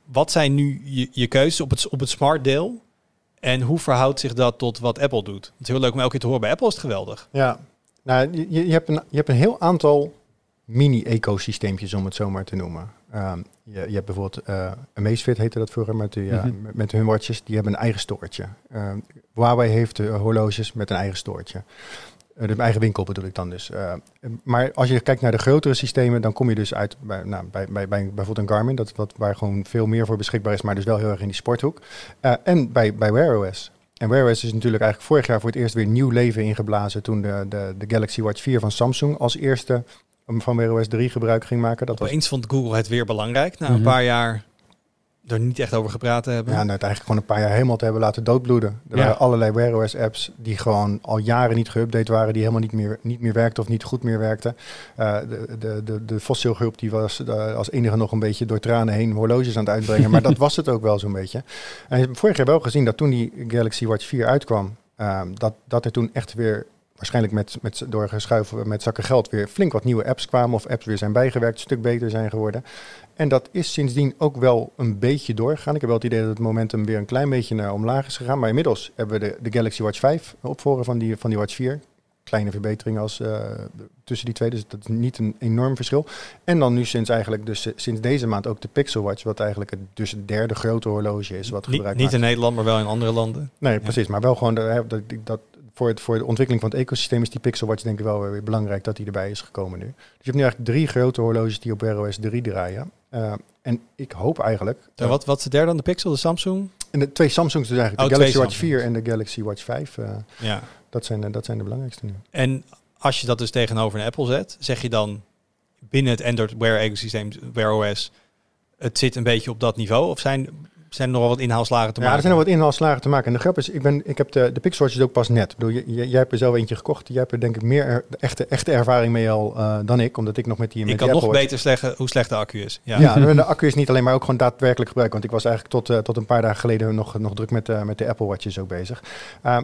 wat zijn nu je, je keuzes op het, op het smart deel? En hoe verhoudt zich dat tot wat Apple doet? Het is heel leuk om elke keer te horen. Bij Apple is het geweldig. Ja, nou, je, je, hebt een, je hebt een heel aantal mini-ecosysteempjes, om het zo maar te noemen. Ehm, je, je hebt bijvoorbeeld uh, Amazfit, heette dat vroeger, met, die, uh, Mhm. met, met hun watches. Die hebben een eigen stoortje. Ehm, Huawei heeft uh, horloges met een eigen stoortje. Uh, de eigen winkel bedoel ik dan dus. Uh, maar als je kijkt naar de grotere systemen, dan kom je dus uit bij, nou, bij, bij, bij bijvoorbeeld een Garmin, dat, wat, waar gewoon veel meer voor beschikbaar is, maar dus wel heel erg in die sporthoek. Uh, en bij, bij Wear OS. En Wear OS is natuurlijk eigenlijk vorig jaar voor het eerst weer nieuw leven ingeblazen toen de, de, de Galaxy Watch 4 van Samsung als eerste van Wear OS 3 gebruik ging maken. Dat Opeens vond Google het weer belangrijk na een Mhm. paar jaar er niet echt over gepraat hebben. Ja, het eigenlijk gewoon een paar jaar helemaal te hebben laten doodbloeden. Er Ja. waren allerlei Wear OS apps die gewoon al jaren niet geüpdate waren, die helemaal niet meer, niet meer werkten of niet goed meer werkten. Uh, de, de, de, de fossielgroep die was uh, als enige nog een beetje door tranen heen horloges aan het uitbrengen, maar dat [laughs] was het ook wel zo'n beetje. En vorig jaar wel gezien dat toen die Galaxy Watch 4 uitkwam, uh, dat, dat er toen echt weer waarschijnlijk met, met, door geschuiven met zakken geld weer flink wat nieuwe apps kwamen of apps weer zijn bijgewerkt, een stuk beter zijn geworden. En dat is sindsdien ook wel een beetje doorgegaan. Ik heb wel het idee dat het momentum weer een klein beetje naar omlaag is gegaan. Maar inmiddels hebben we de, de Galaxy Watch 5 opvolger van die, van die Watch 4. Kleine verbetering als, uh, tussen die twee, dus dat is niet een enorm verschil. En dan nu sinds eigenlijk dus sinds deze maand ook de Pixel Watch, wat eigenlijk het, dus het derde grote horloge is wat gebruikt Niet in Nederland, maar wel in andere landen. Nee, ja. precies. Maar wel gewoon de, dat, dat, voor, het, voor de ontwikkeling van het ecosysteem is die Pixel Watch denk ik wel weer belangrijk dat die erbij is gekomen nu. Dus je hebt nu eigenlijk drie grote horloges die op Wear OS 3 draaien. Uh, en ik hoop eigenlijk... Uh, wat, wat is de derde dan? De Pixel, de Samsung? En de twee Samsungs dus eigenlijk. Oh, de Galaxy Watch Samsungs. 4 en de Galaxy Watch 5. Uh, ja. dat, zijn, dat zijn de belangrijkste nu. En als je dat dus tegenover een Apple zet, zeg je dan binnen het Android Wear ecosysteem, Wear OS, het zit een beetje op dat niveau? Of zijn, zijn er nog wel wat inhaalslagen te ja, maken? er zijn nog wat inhaalslagen te maken. En de grap is, ik, ben, ik heb de, de Pixel Watch is ook pas net. Ik bedoel, jij, jij hebt er zelf eentje gekocht. Jij hebt er denk ik meer er, echte, echte ervaring mee al uh, dan ik. Omdat ik nog met die Ik met kan die nog beter zeggen hoe slecht de accu is. Ja, ja. ja de accu is niet alleen maar ook gewoon daadwerkelijk gebruikt. Want ik was eigenlijk tot, uh, tot een paar dagen geleden nog, nog druk met, uh, met de Apple Watches ook bezig.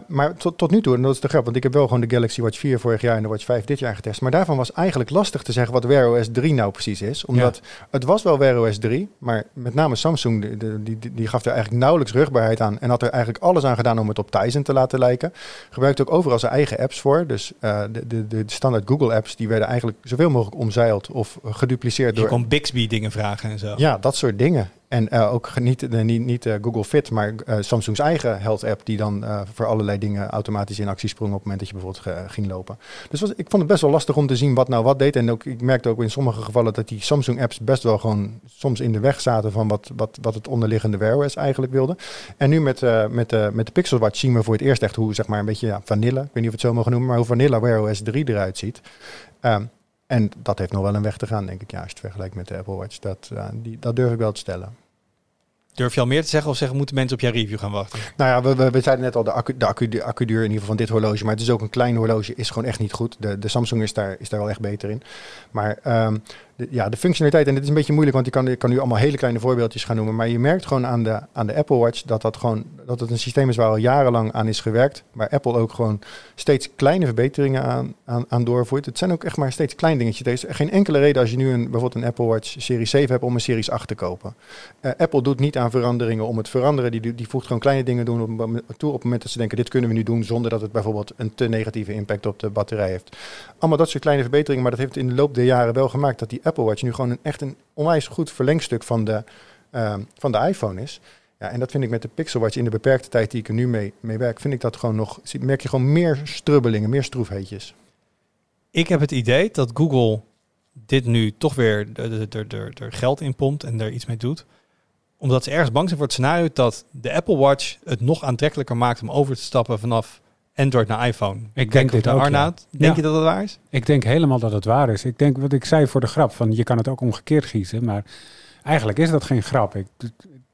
Maar tot, tot nu toe, en dat is de grap. Want ik heb wel gewoon de Galaxy Watch 4 vorig jaar en de Watch 5 dit jaar getest. Maar daarvan was eigenlijk lastig te zeggen wat Wear OS 3 nou precies is. Omdat ja. het was wel Wear OS 3. Maar met name Samsung, die, die, die, die gaf er eigenlijk nauwelijks rugbaarheid aan. En had er eigenlijk alles aan gedaan om het op Tizen te laten lijken. Gebruikte ook overal zijn eigen apps voor. Dus uh, de, de, de standaard Google apps, die werden eigenlijk zoveel mogelijk omzeild of gedupliceerd. Je door... kon Bixby dingen vragen en zo. Ja, dat soort dingen. En uh, ook niet, niet, niet uh, Google Fit, maar Samsung's eigen health app die dan voor allerlei dingen automatisch in actie sprong op het moment dat je bijvoorbeeld ging lopen. Dus was, ik vond het best wel lastig om te zien wat nou wat deed. En ook, ik merkte ook in sommige gevallen dat die Samsung apps best wel gewoon soms in de weg zaten van wat, wat, wat het onderliggende Wear OS eigenlijk wilde. En nu met, met, met de Pixel Watch zien we voor het eerst echt hoe zeg maar een beetje ja, vanilla, ik weet niet of het zo mogen noemen, maar hoe vanilla Wear OS 3 eruit ziet. Um, en dat heeft nog wel een weg te gaan, denk ik, het vergelijkt met de Apple Watch. Dat, die, dat durf ik wel te stellen. Durf je al meer te zeggen of zeggen moeten mensen op jouw review gaan wachten? Nou ja, we, we, zeiden net al, de, accu, de, accu, in ieder geval van dit horloge, maar het is ook een klein horloge, is gewoon echt niet goed. De, de Samsung is daar, is daar wel echt beter in. Maar um, ja, de functionaliteit, en dit is een beetje moeilijk, want ik kan, ik kan nu allemaal hele kleine voorbeeldjes gaan noemen, maar je merkt gewoon aan de, aan de Apple Watch dat dat gewoon, dat het een systeem is waar al jarenlang aan is gewerkt, waar Apple ook gewoon steeds kleine verbeteringen aan, aan, aan doorvoert. Het zijn ook echt maar steeds klein dingetjes. Er is geen enkele reden als je nu een, bijvoorbeeld een Apple Watch Series 7 hebt om een Series 8 te kopen. Uh, Apple doet niet aan veranderingen om het veranderen, die, die voegt gewoon kleine dingen doen op, toe op het moment dat ze denken, dit kunnen we nu doen, zonder dat het bijvoorbeeld een te negatieve impact op de batterij heeft. Allemaal dat soort kleine verbeteringen, maar dat heeft in de loop der jaren wel gemaakt dat die Apple Watch nu gewoon een, echt een onwijs goed verlengstuk van de, uh, van de iPhone is. Ja, en dat vind ik met de Pixel Watch in de beperkte tijd die ik er nu mee, mee werk, vind ik dat gewoon nog, merk je gewoon meer strubbelingen, meer stroefheetjes. Ik heb het idee dat Google dit nu toch weer er geld in pompt en er iets mee doet. Omdat ze ergens bang zijn voor het scenario dat de Apple Watch het nog aantrekkelijker maakt om over te stappen vanaf Android naar iPhone. Ik denk dit ook, Arnaud. ja. Denk Ja. je dat het waar is? Ik denk helemaal dat het waar is. Ik denk wat ik zei voor de grap, van je kan het ook omgekeerd giezen, maar eigenlijk is dat geen grap. Ik,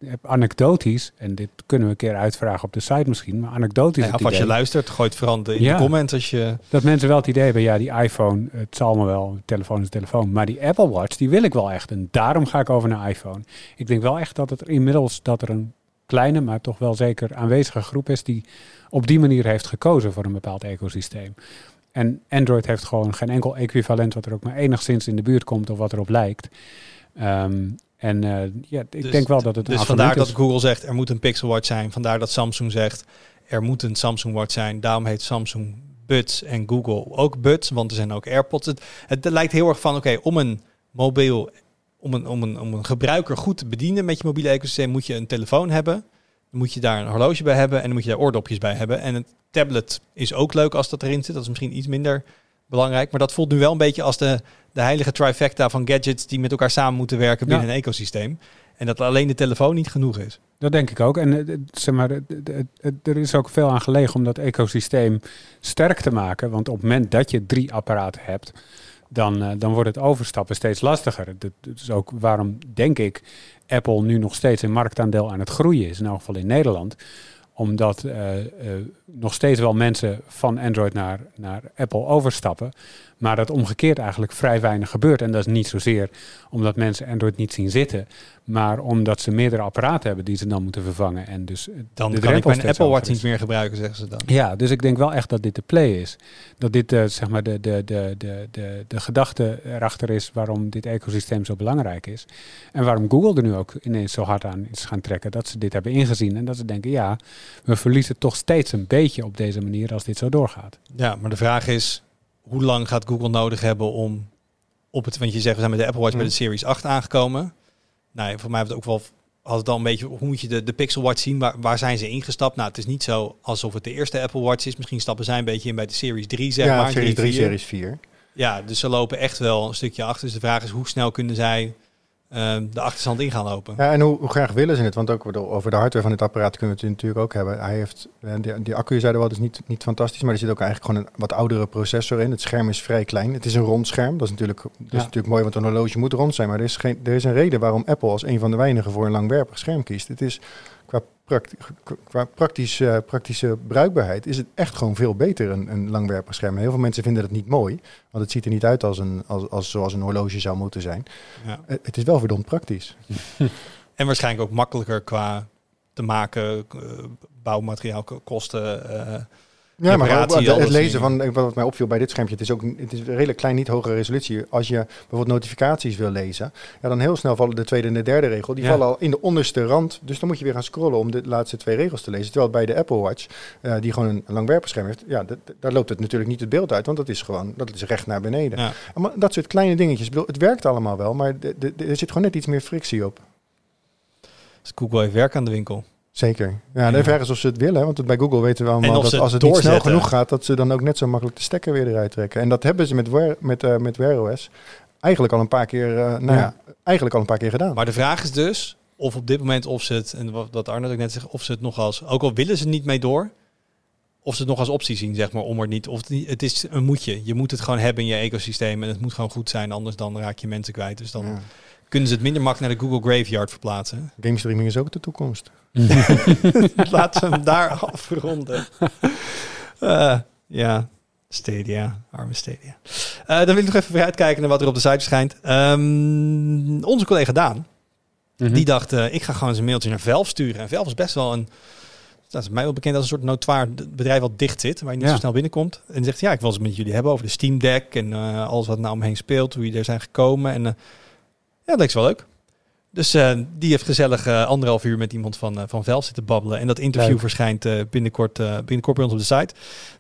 heb anekdotisch, en dit kunnen we een keer uitvragen op de site misschien, maar anekdotisch Ja, het of als je luistert, gooi het vooral in Ja. de comments als je... dat mensen wel het idee hebben, ja die iPhone, het zal me wel, telefoon is telefoon, maar die Apple Watch, die wil ik wel echt en daarom ga ik over naar iPhone. Ik denk wel echt dat het inmiddels, dat er een kleine, maar toch wel zeker aanwezige groep is die op die manier heeft gekozen voor een bepaald ecosysteem. En Android heeft gewoon geen enkel equivalent wat er ook maar enigszins in de buurt komt of wat erop lijkt. Ehm, en uh, ja, ik dus, denk wel dat het. Dus vandaar dat Google zegt er moet een Pixel Watch zijn. Vandaar dat Samsung zegt er moet een Samsung Watch zijn. Daarom heet Samsung Buds en Google ook Buds, want er zijn ook AirPods. Het, het lijkt heel erg van oké, om een mobiel, om een, om, een, om een gebruiker goed te bedienen met je mobiele ecosysteem moet je een telefoon hebben. Moet je daar een horloge bij hebben en dan moet je daar oordopjes bij hebben. En een tablet is ook leuk als dat erin zit. Dat is misschien iets minder belangrijk. Maar dat voelt nu wel een beetje als de, de heilige trifecta van gadgets die met elkaar samen moeten werken binnen een ecosysteem. En dat alleen de telefoon niet genoeg is. Dat denk ik ook. En eh, zeg maar, er is ook veel aan gelegen om dat ecosysteem sterk te maken. Want op het moment dat je drie apparaten hebt, dan, dan wordt het overstappen steeds lastiger. Dat is ook waarom, denk ik, Apple nu nog steeds een marktaandeel aan het groeien is. In elk geval in Nederland omdat uh, nog steeds wel mensen van Android naar, naar Apple overstappen. Maar dat omgekeerd eigenlijk vrij weinig gebeurt. En dat is niet zozeer omdat mensen Android niet zien zitten. Maar omdat ze meerdere apparaten hebben die ze dan moeten vervangen. En dus dan de kan ik mijn Apple Watch niet meer gebruiken, zeggen ze dan. Ja, dus ik denk wel echt dat dit de play is. Dat dit uh, zeg maar de, de, de, de, de, de gedachte erachter is waarom dit ecosysteem zo belangrijk is. En waarom Google er nu ook ineens zo hard aan is gaan trekken. Dat ze dit hebben ingezien. En dat ze denken, ja, we verliezen toch steeds een beetje op deze manier als dit zo doorgaat. Ja, maar de vraag is, hoe lang gaat Google nodig hebben om op het, want je zegt we zijn met de Apple Watch bij de Series 8 aangekomen. Nou, voor mij heeft het ook wel had het al een beetje, hoe moet je de, de Pixel Watch zien? Waar, waar zijn ze ingestapt? Nou, het is niet zo alsof het de eerste Apple Watch is. Misschien stappen zij een beetje in bij de Series 3, zeg ja, maar. Series 3, Series 4. Ja, dus ze lopen echt wel een stukje achter. Dus de vraag is, hoe snel kunnen zij de achterstand in gaan lopen. Ja, en hoe, hoe, graag willen ze het? Want ook over de hardware van dit apparaat kunnen we het natuurlijk ook hebben. Hij heeft, eh, die, die accu, je zei wel, is niet, niet fantastisch, maar er zit ook eigenlijk gewoon een wat oudere processor in. Het scherm is vrij klein. Het is een rond scherm. Dat is natuurlijk, dat is natuurlijk mooi, want een horloge moet rond zijn. Maar er is, geen, er is een reden waarom Apple als een van de weinigen voor een langwerpig scherm kiest. Het is qua, qua praktisch, uh, praktische bruikbaarheid is het echt gewoon veel beter, een, een langwerpig scherm. Heel veel mensen vinden het niet mooi, want het ziet er niet uit als, een, als, als zoals een horloge zou moeten zijn. Ja. Uh, het is wel verdomd praktisch. [laughs] en waarschijnlijk ook makkelijker qua te maken, uh, bouwmateriaal kosten ja, maar het lezen van wat mij opviel bij dit schermpje, het is ook het is redelijk klein, niet hoge resolutie. Als je bijvoorbeeld notificaties wil lezen, ja, dan heel snel vallen de tweede en de derde regel. Die vallen al in de onderste rand. Dus dan moet je weer gaan scrollen om de laatste twee regels te lezen. Terwijl bij de Apple Watch, uh, die gewoon een langwerperscherm heeft, ja, daar loopt het natuurlijk niet het beeld uit, want dat is gewoon, dat is recht naar beneden. Ja. Maar dat soort kleine dingetjes, bedoel, het werkt allemaal wel, maar er zit gewoon net iets meer frictie op. Dus Google heeft werk aan de winkel. Zeker. Ja, de vraag is of ze het willen. Want bij Google weten we allemaal dat als het niet snel genoeg gaat, dat ze dan ook net zo makkelijk de stekker weer eruit trekken. En dat hebben ze met, Wear, met, uh, met Wear OS eigenlijk al een paar keer, uh, nou ja. ja. eigenlijk al een paar keer gedaan. Maar de vraag is dus of op dit moment of ze het, en wat Arno ook net zegt, of ze het nog als, ook al willen ze niet mee door, of ze het nog als optie zien, zeg maar, om er niet. Of het, het is een moetje. Je moet het gewoon hebben in je ecosysteem en het moet gewoon goed zijn, anders dan raak je mensen kwijt. Dus dan ja. Kunnen ze het minder makkelijk naar de Google Graveyard verplaatsen. Game streaming is ook de toekomst. [laughs] [laughs] Laten we hem daar afronden. Uh, ja, Stadia, arme Stadia. Uh, dan wil ik nog even vooruitkijken naar wat er op de site verschijnt. Um, onze collega Daan, mm -hmm. die dacht, uh, ik ga gewoon eens een mailtje naar Velf sturen. En Velf is best wel een, dat is mij wel bekend als een soort notoire bedrijf wat dicht zit, waar je niet ja. zo snel binnenkomt. En zegt, ja, ik wil eens met jullie hebben over de Steam Deck en uh, alles wat nou omheen speelt, hoe jullie er zijn gekomen. En ja, dat lijkt wel leuk. Dus uh, die heeft gezellig uh, anderhalf uur met iemand van, uh, van Velf zitten babbelen. En dat interview Leuk. verschijnt binnenkort, binnenkort bij ons op de site.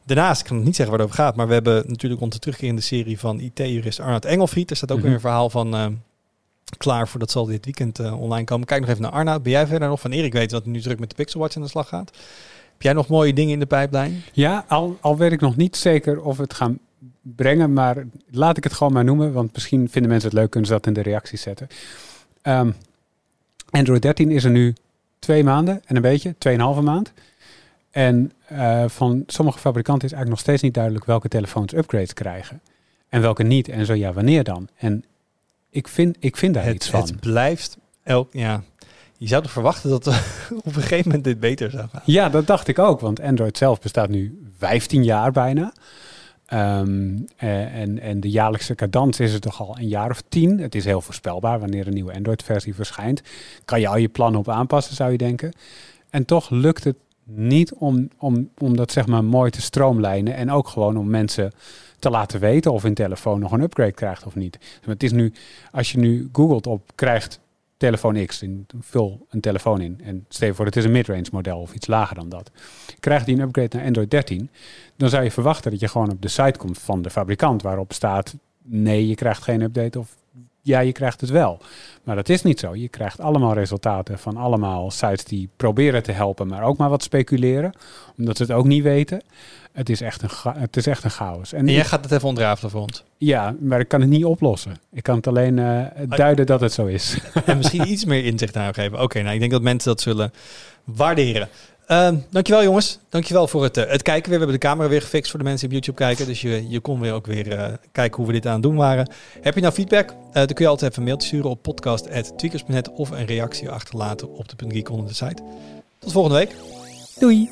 Daarnaast, ik kan nog niet zeggen waar het over gaat, maar we hebben natuurlijk onze terugkeer in de serie van IT-jurist Arnoud Engelfried. Er staat ook mm -hmm. weer een verhaal van klaar voor, dat zal dit weekend online komen. Kijk nog even naar Arnoud. Ben jij verder nog van Erik weten dat hij nu druk met de Pixel Watch aan de slag gaat? Heb jij nog mooie dingen in de pijplijn? Ja, al, al weet ik nog niet zeker of we het gaan brengen, maar laat ik het gewoon maar noemen, want misschien vinden mensen het leuk, kunnen ze dat in de reacties zetten. Um, Android 13 is er nu twee maanden en een beetje, tweeënhalve maand. En uh, van sommige fabrikanten is eigenlijk nog steeds niet duidelijk welke telefoons upgrades krijgen. En welke niet. En zo ja, wanneer dan? En ik vind, ik vind daar het, iets van. Het blijft elk, ja. Je zou toch verwachten dat [laughs] op een gegeven moment dit beter zou gaan? Ja, dat dacht ik ook. Want Android zelf bestaat nu 15 jaar bijna. Um, en, en de jaarlijkse cadans is er toch al een jaar of tien. Het is heel voorspelbaar wanneer een nieuwe Android-versie verschijnt. Kan je al je plannen op aanpassen, zou je denken. En toch lukt het niet om, om, om dat zeg maar mooi te stroomlijnen. En ook gewoon om mensen te laten weten of een telefoon nog een upgrade krijgt of niet. Het is nu, als je nu googelt op krijgt telefoon X, en vul een telefoon in. En stel je voor, het is een midrange model of iets lager dan dat. Krijgt die een upgrade naar Android 13, dan zou je verwachten dat je gewoon op de site komt van de fabrikant waarop staat nee, je krijgt geen update of ja, je krijgt het wel. Maar dat is niet zo. Je krijgt allemaal resultaten van allemaal sites die proberen te helpen, maar ook maar wat speculeren, omdat ze het ook niet weten. Het is echt een, het is echt een chaos. En, jij gaat het even ontrafelen voor ons. Ja, maar ik kan het niet oplossen. Ik kan het alleen uh, duiden dat het zo is. [laughs] En misschien iets meer inzicht naar geven. Oké, nou ik denk dat mensen dat zullen waarderen. Uh, dankjewel jongens. Dankjewel voor het, uh, het kijken weer. We hebben de camera weer gefixt voor de mensen die op YouTube kijken. Dus je, je kon weer ook weer uh, kijken hoe we dit aan het doen waren. Heb je nou feedback? dan kun je altijd even een mailtje sturen op podcast.tweakers.net of een reactie achterlaten op de .geek onder de site. Tot volgende week. Doei.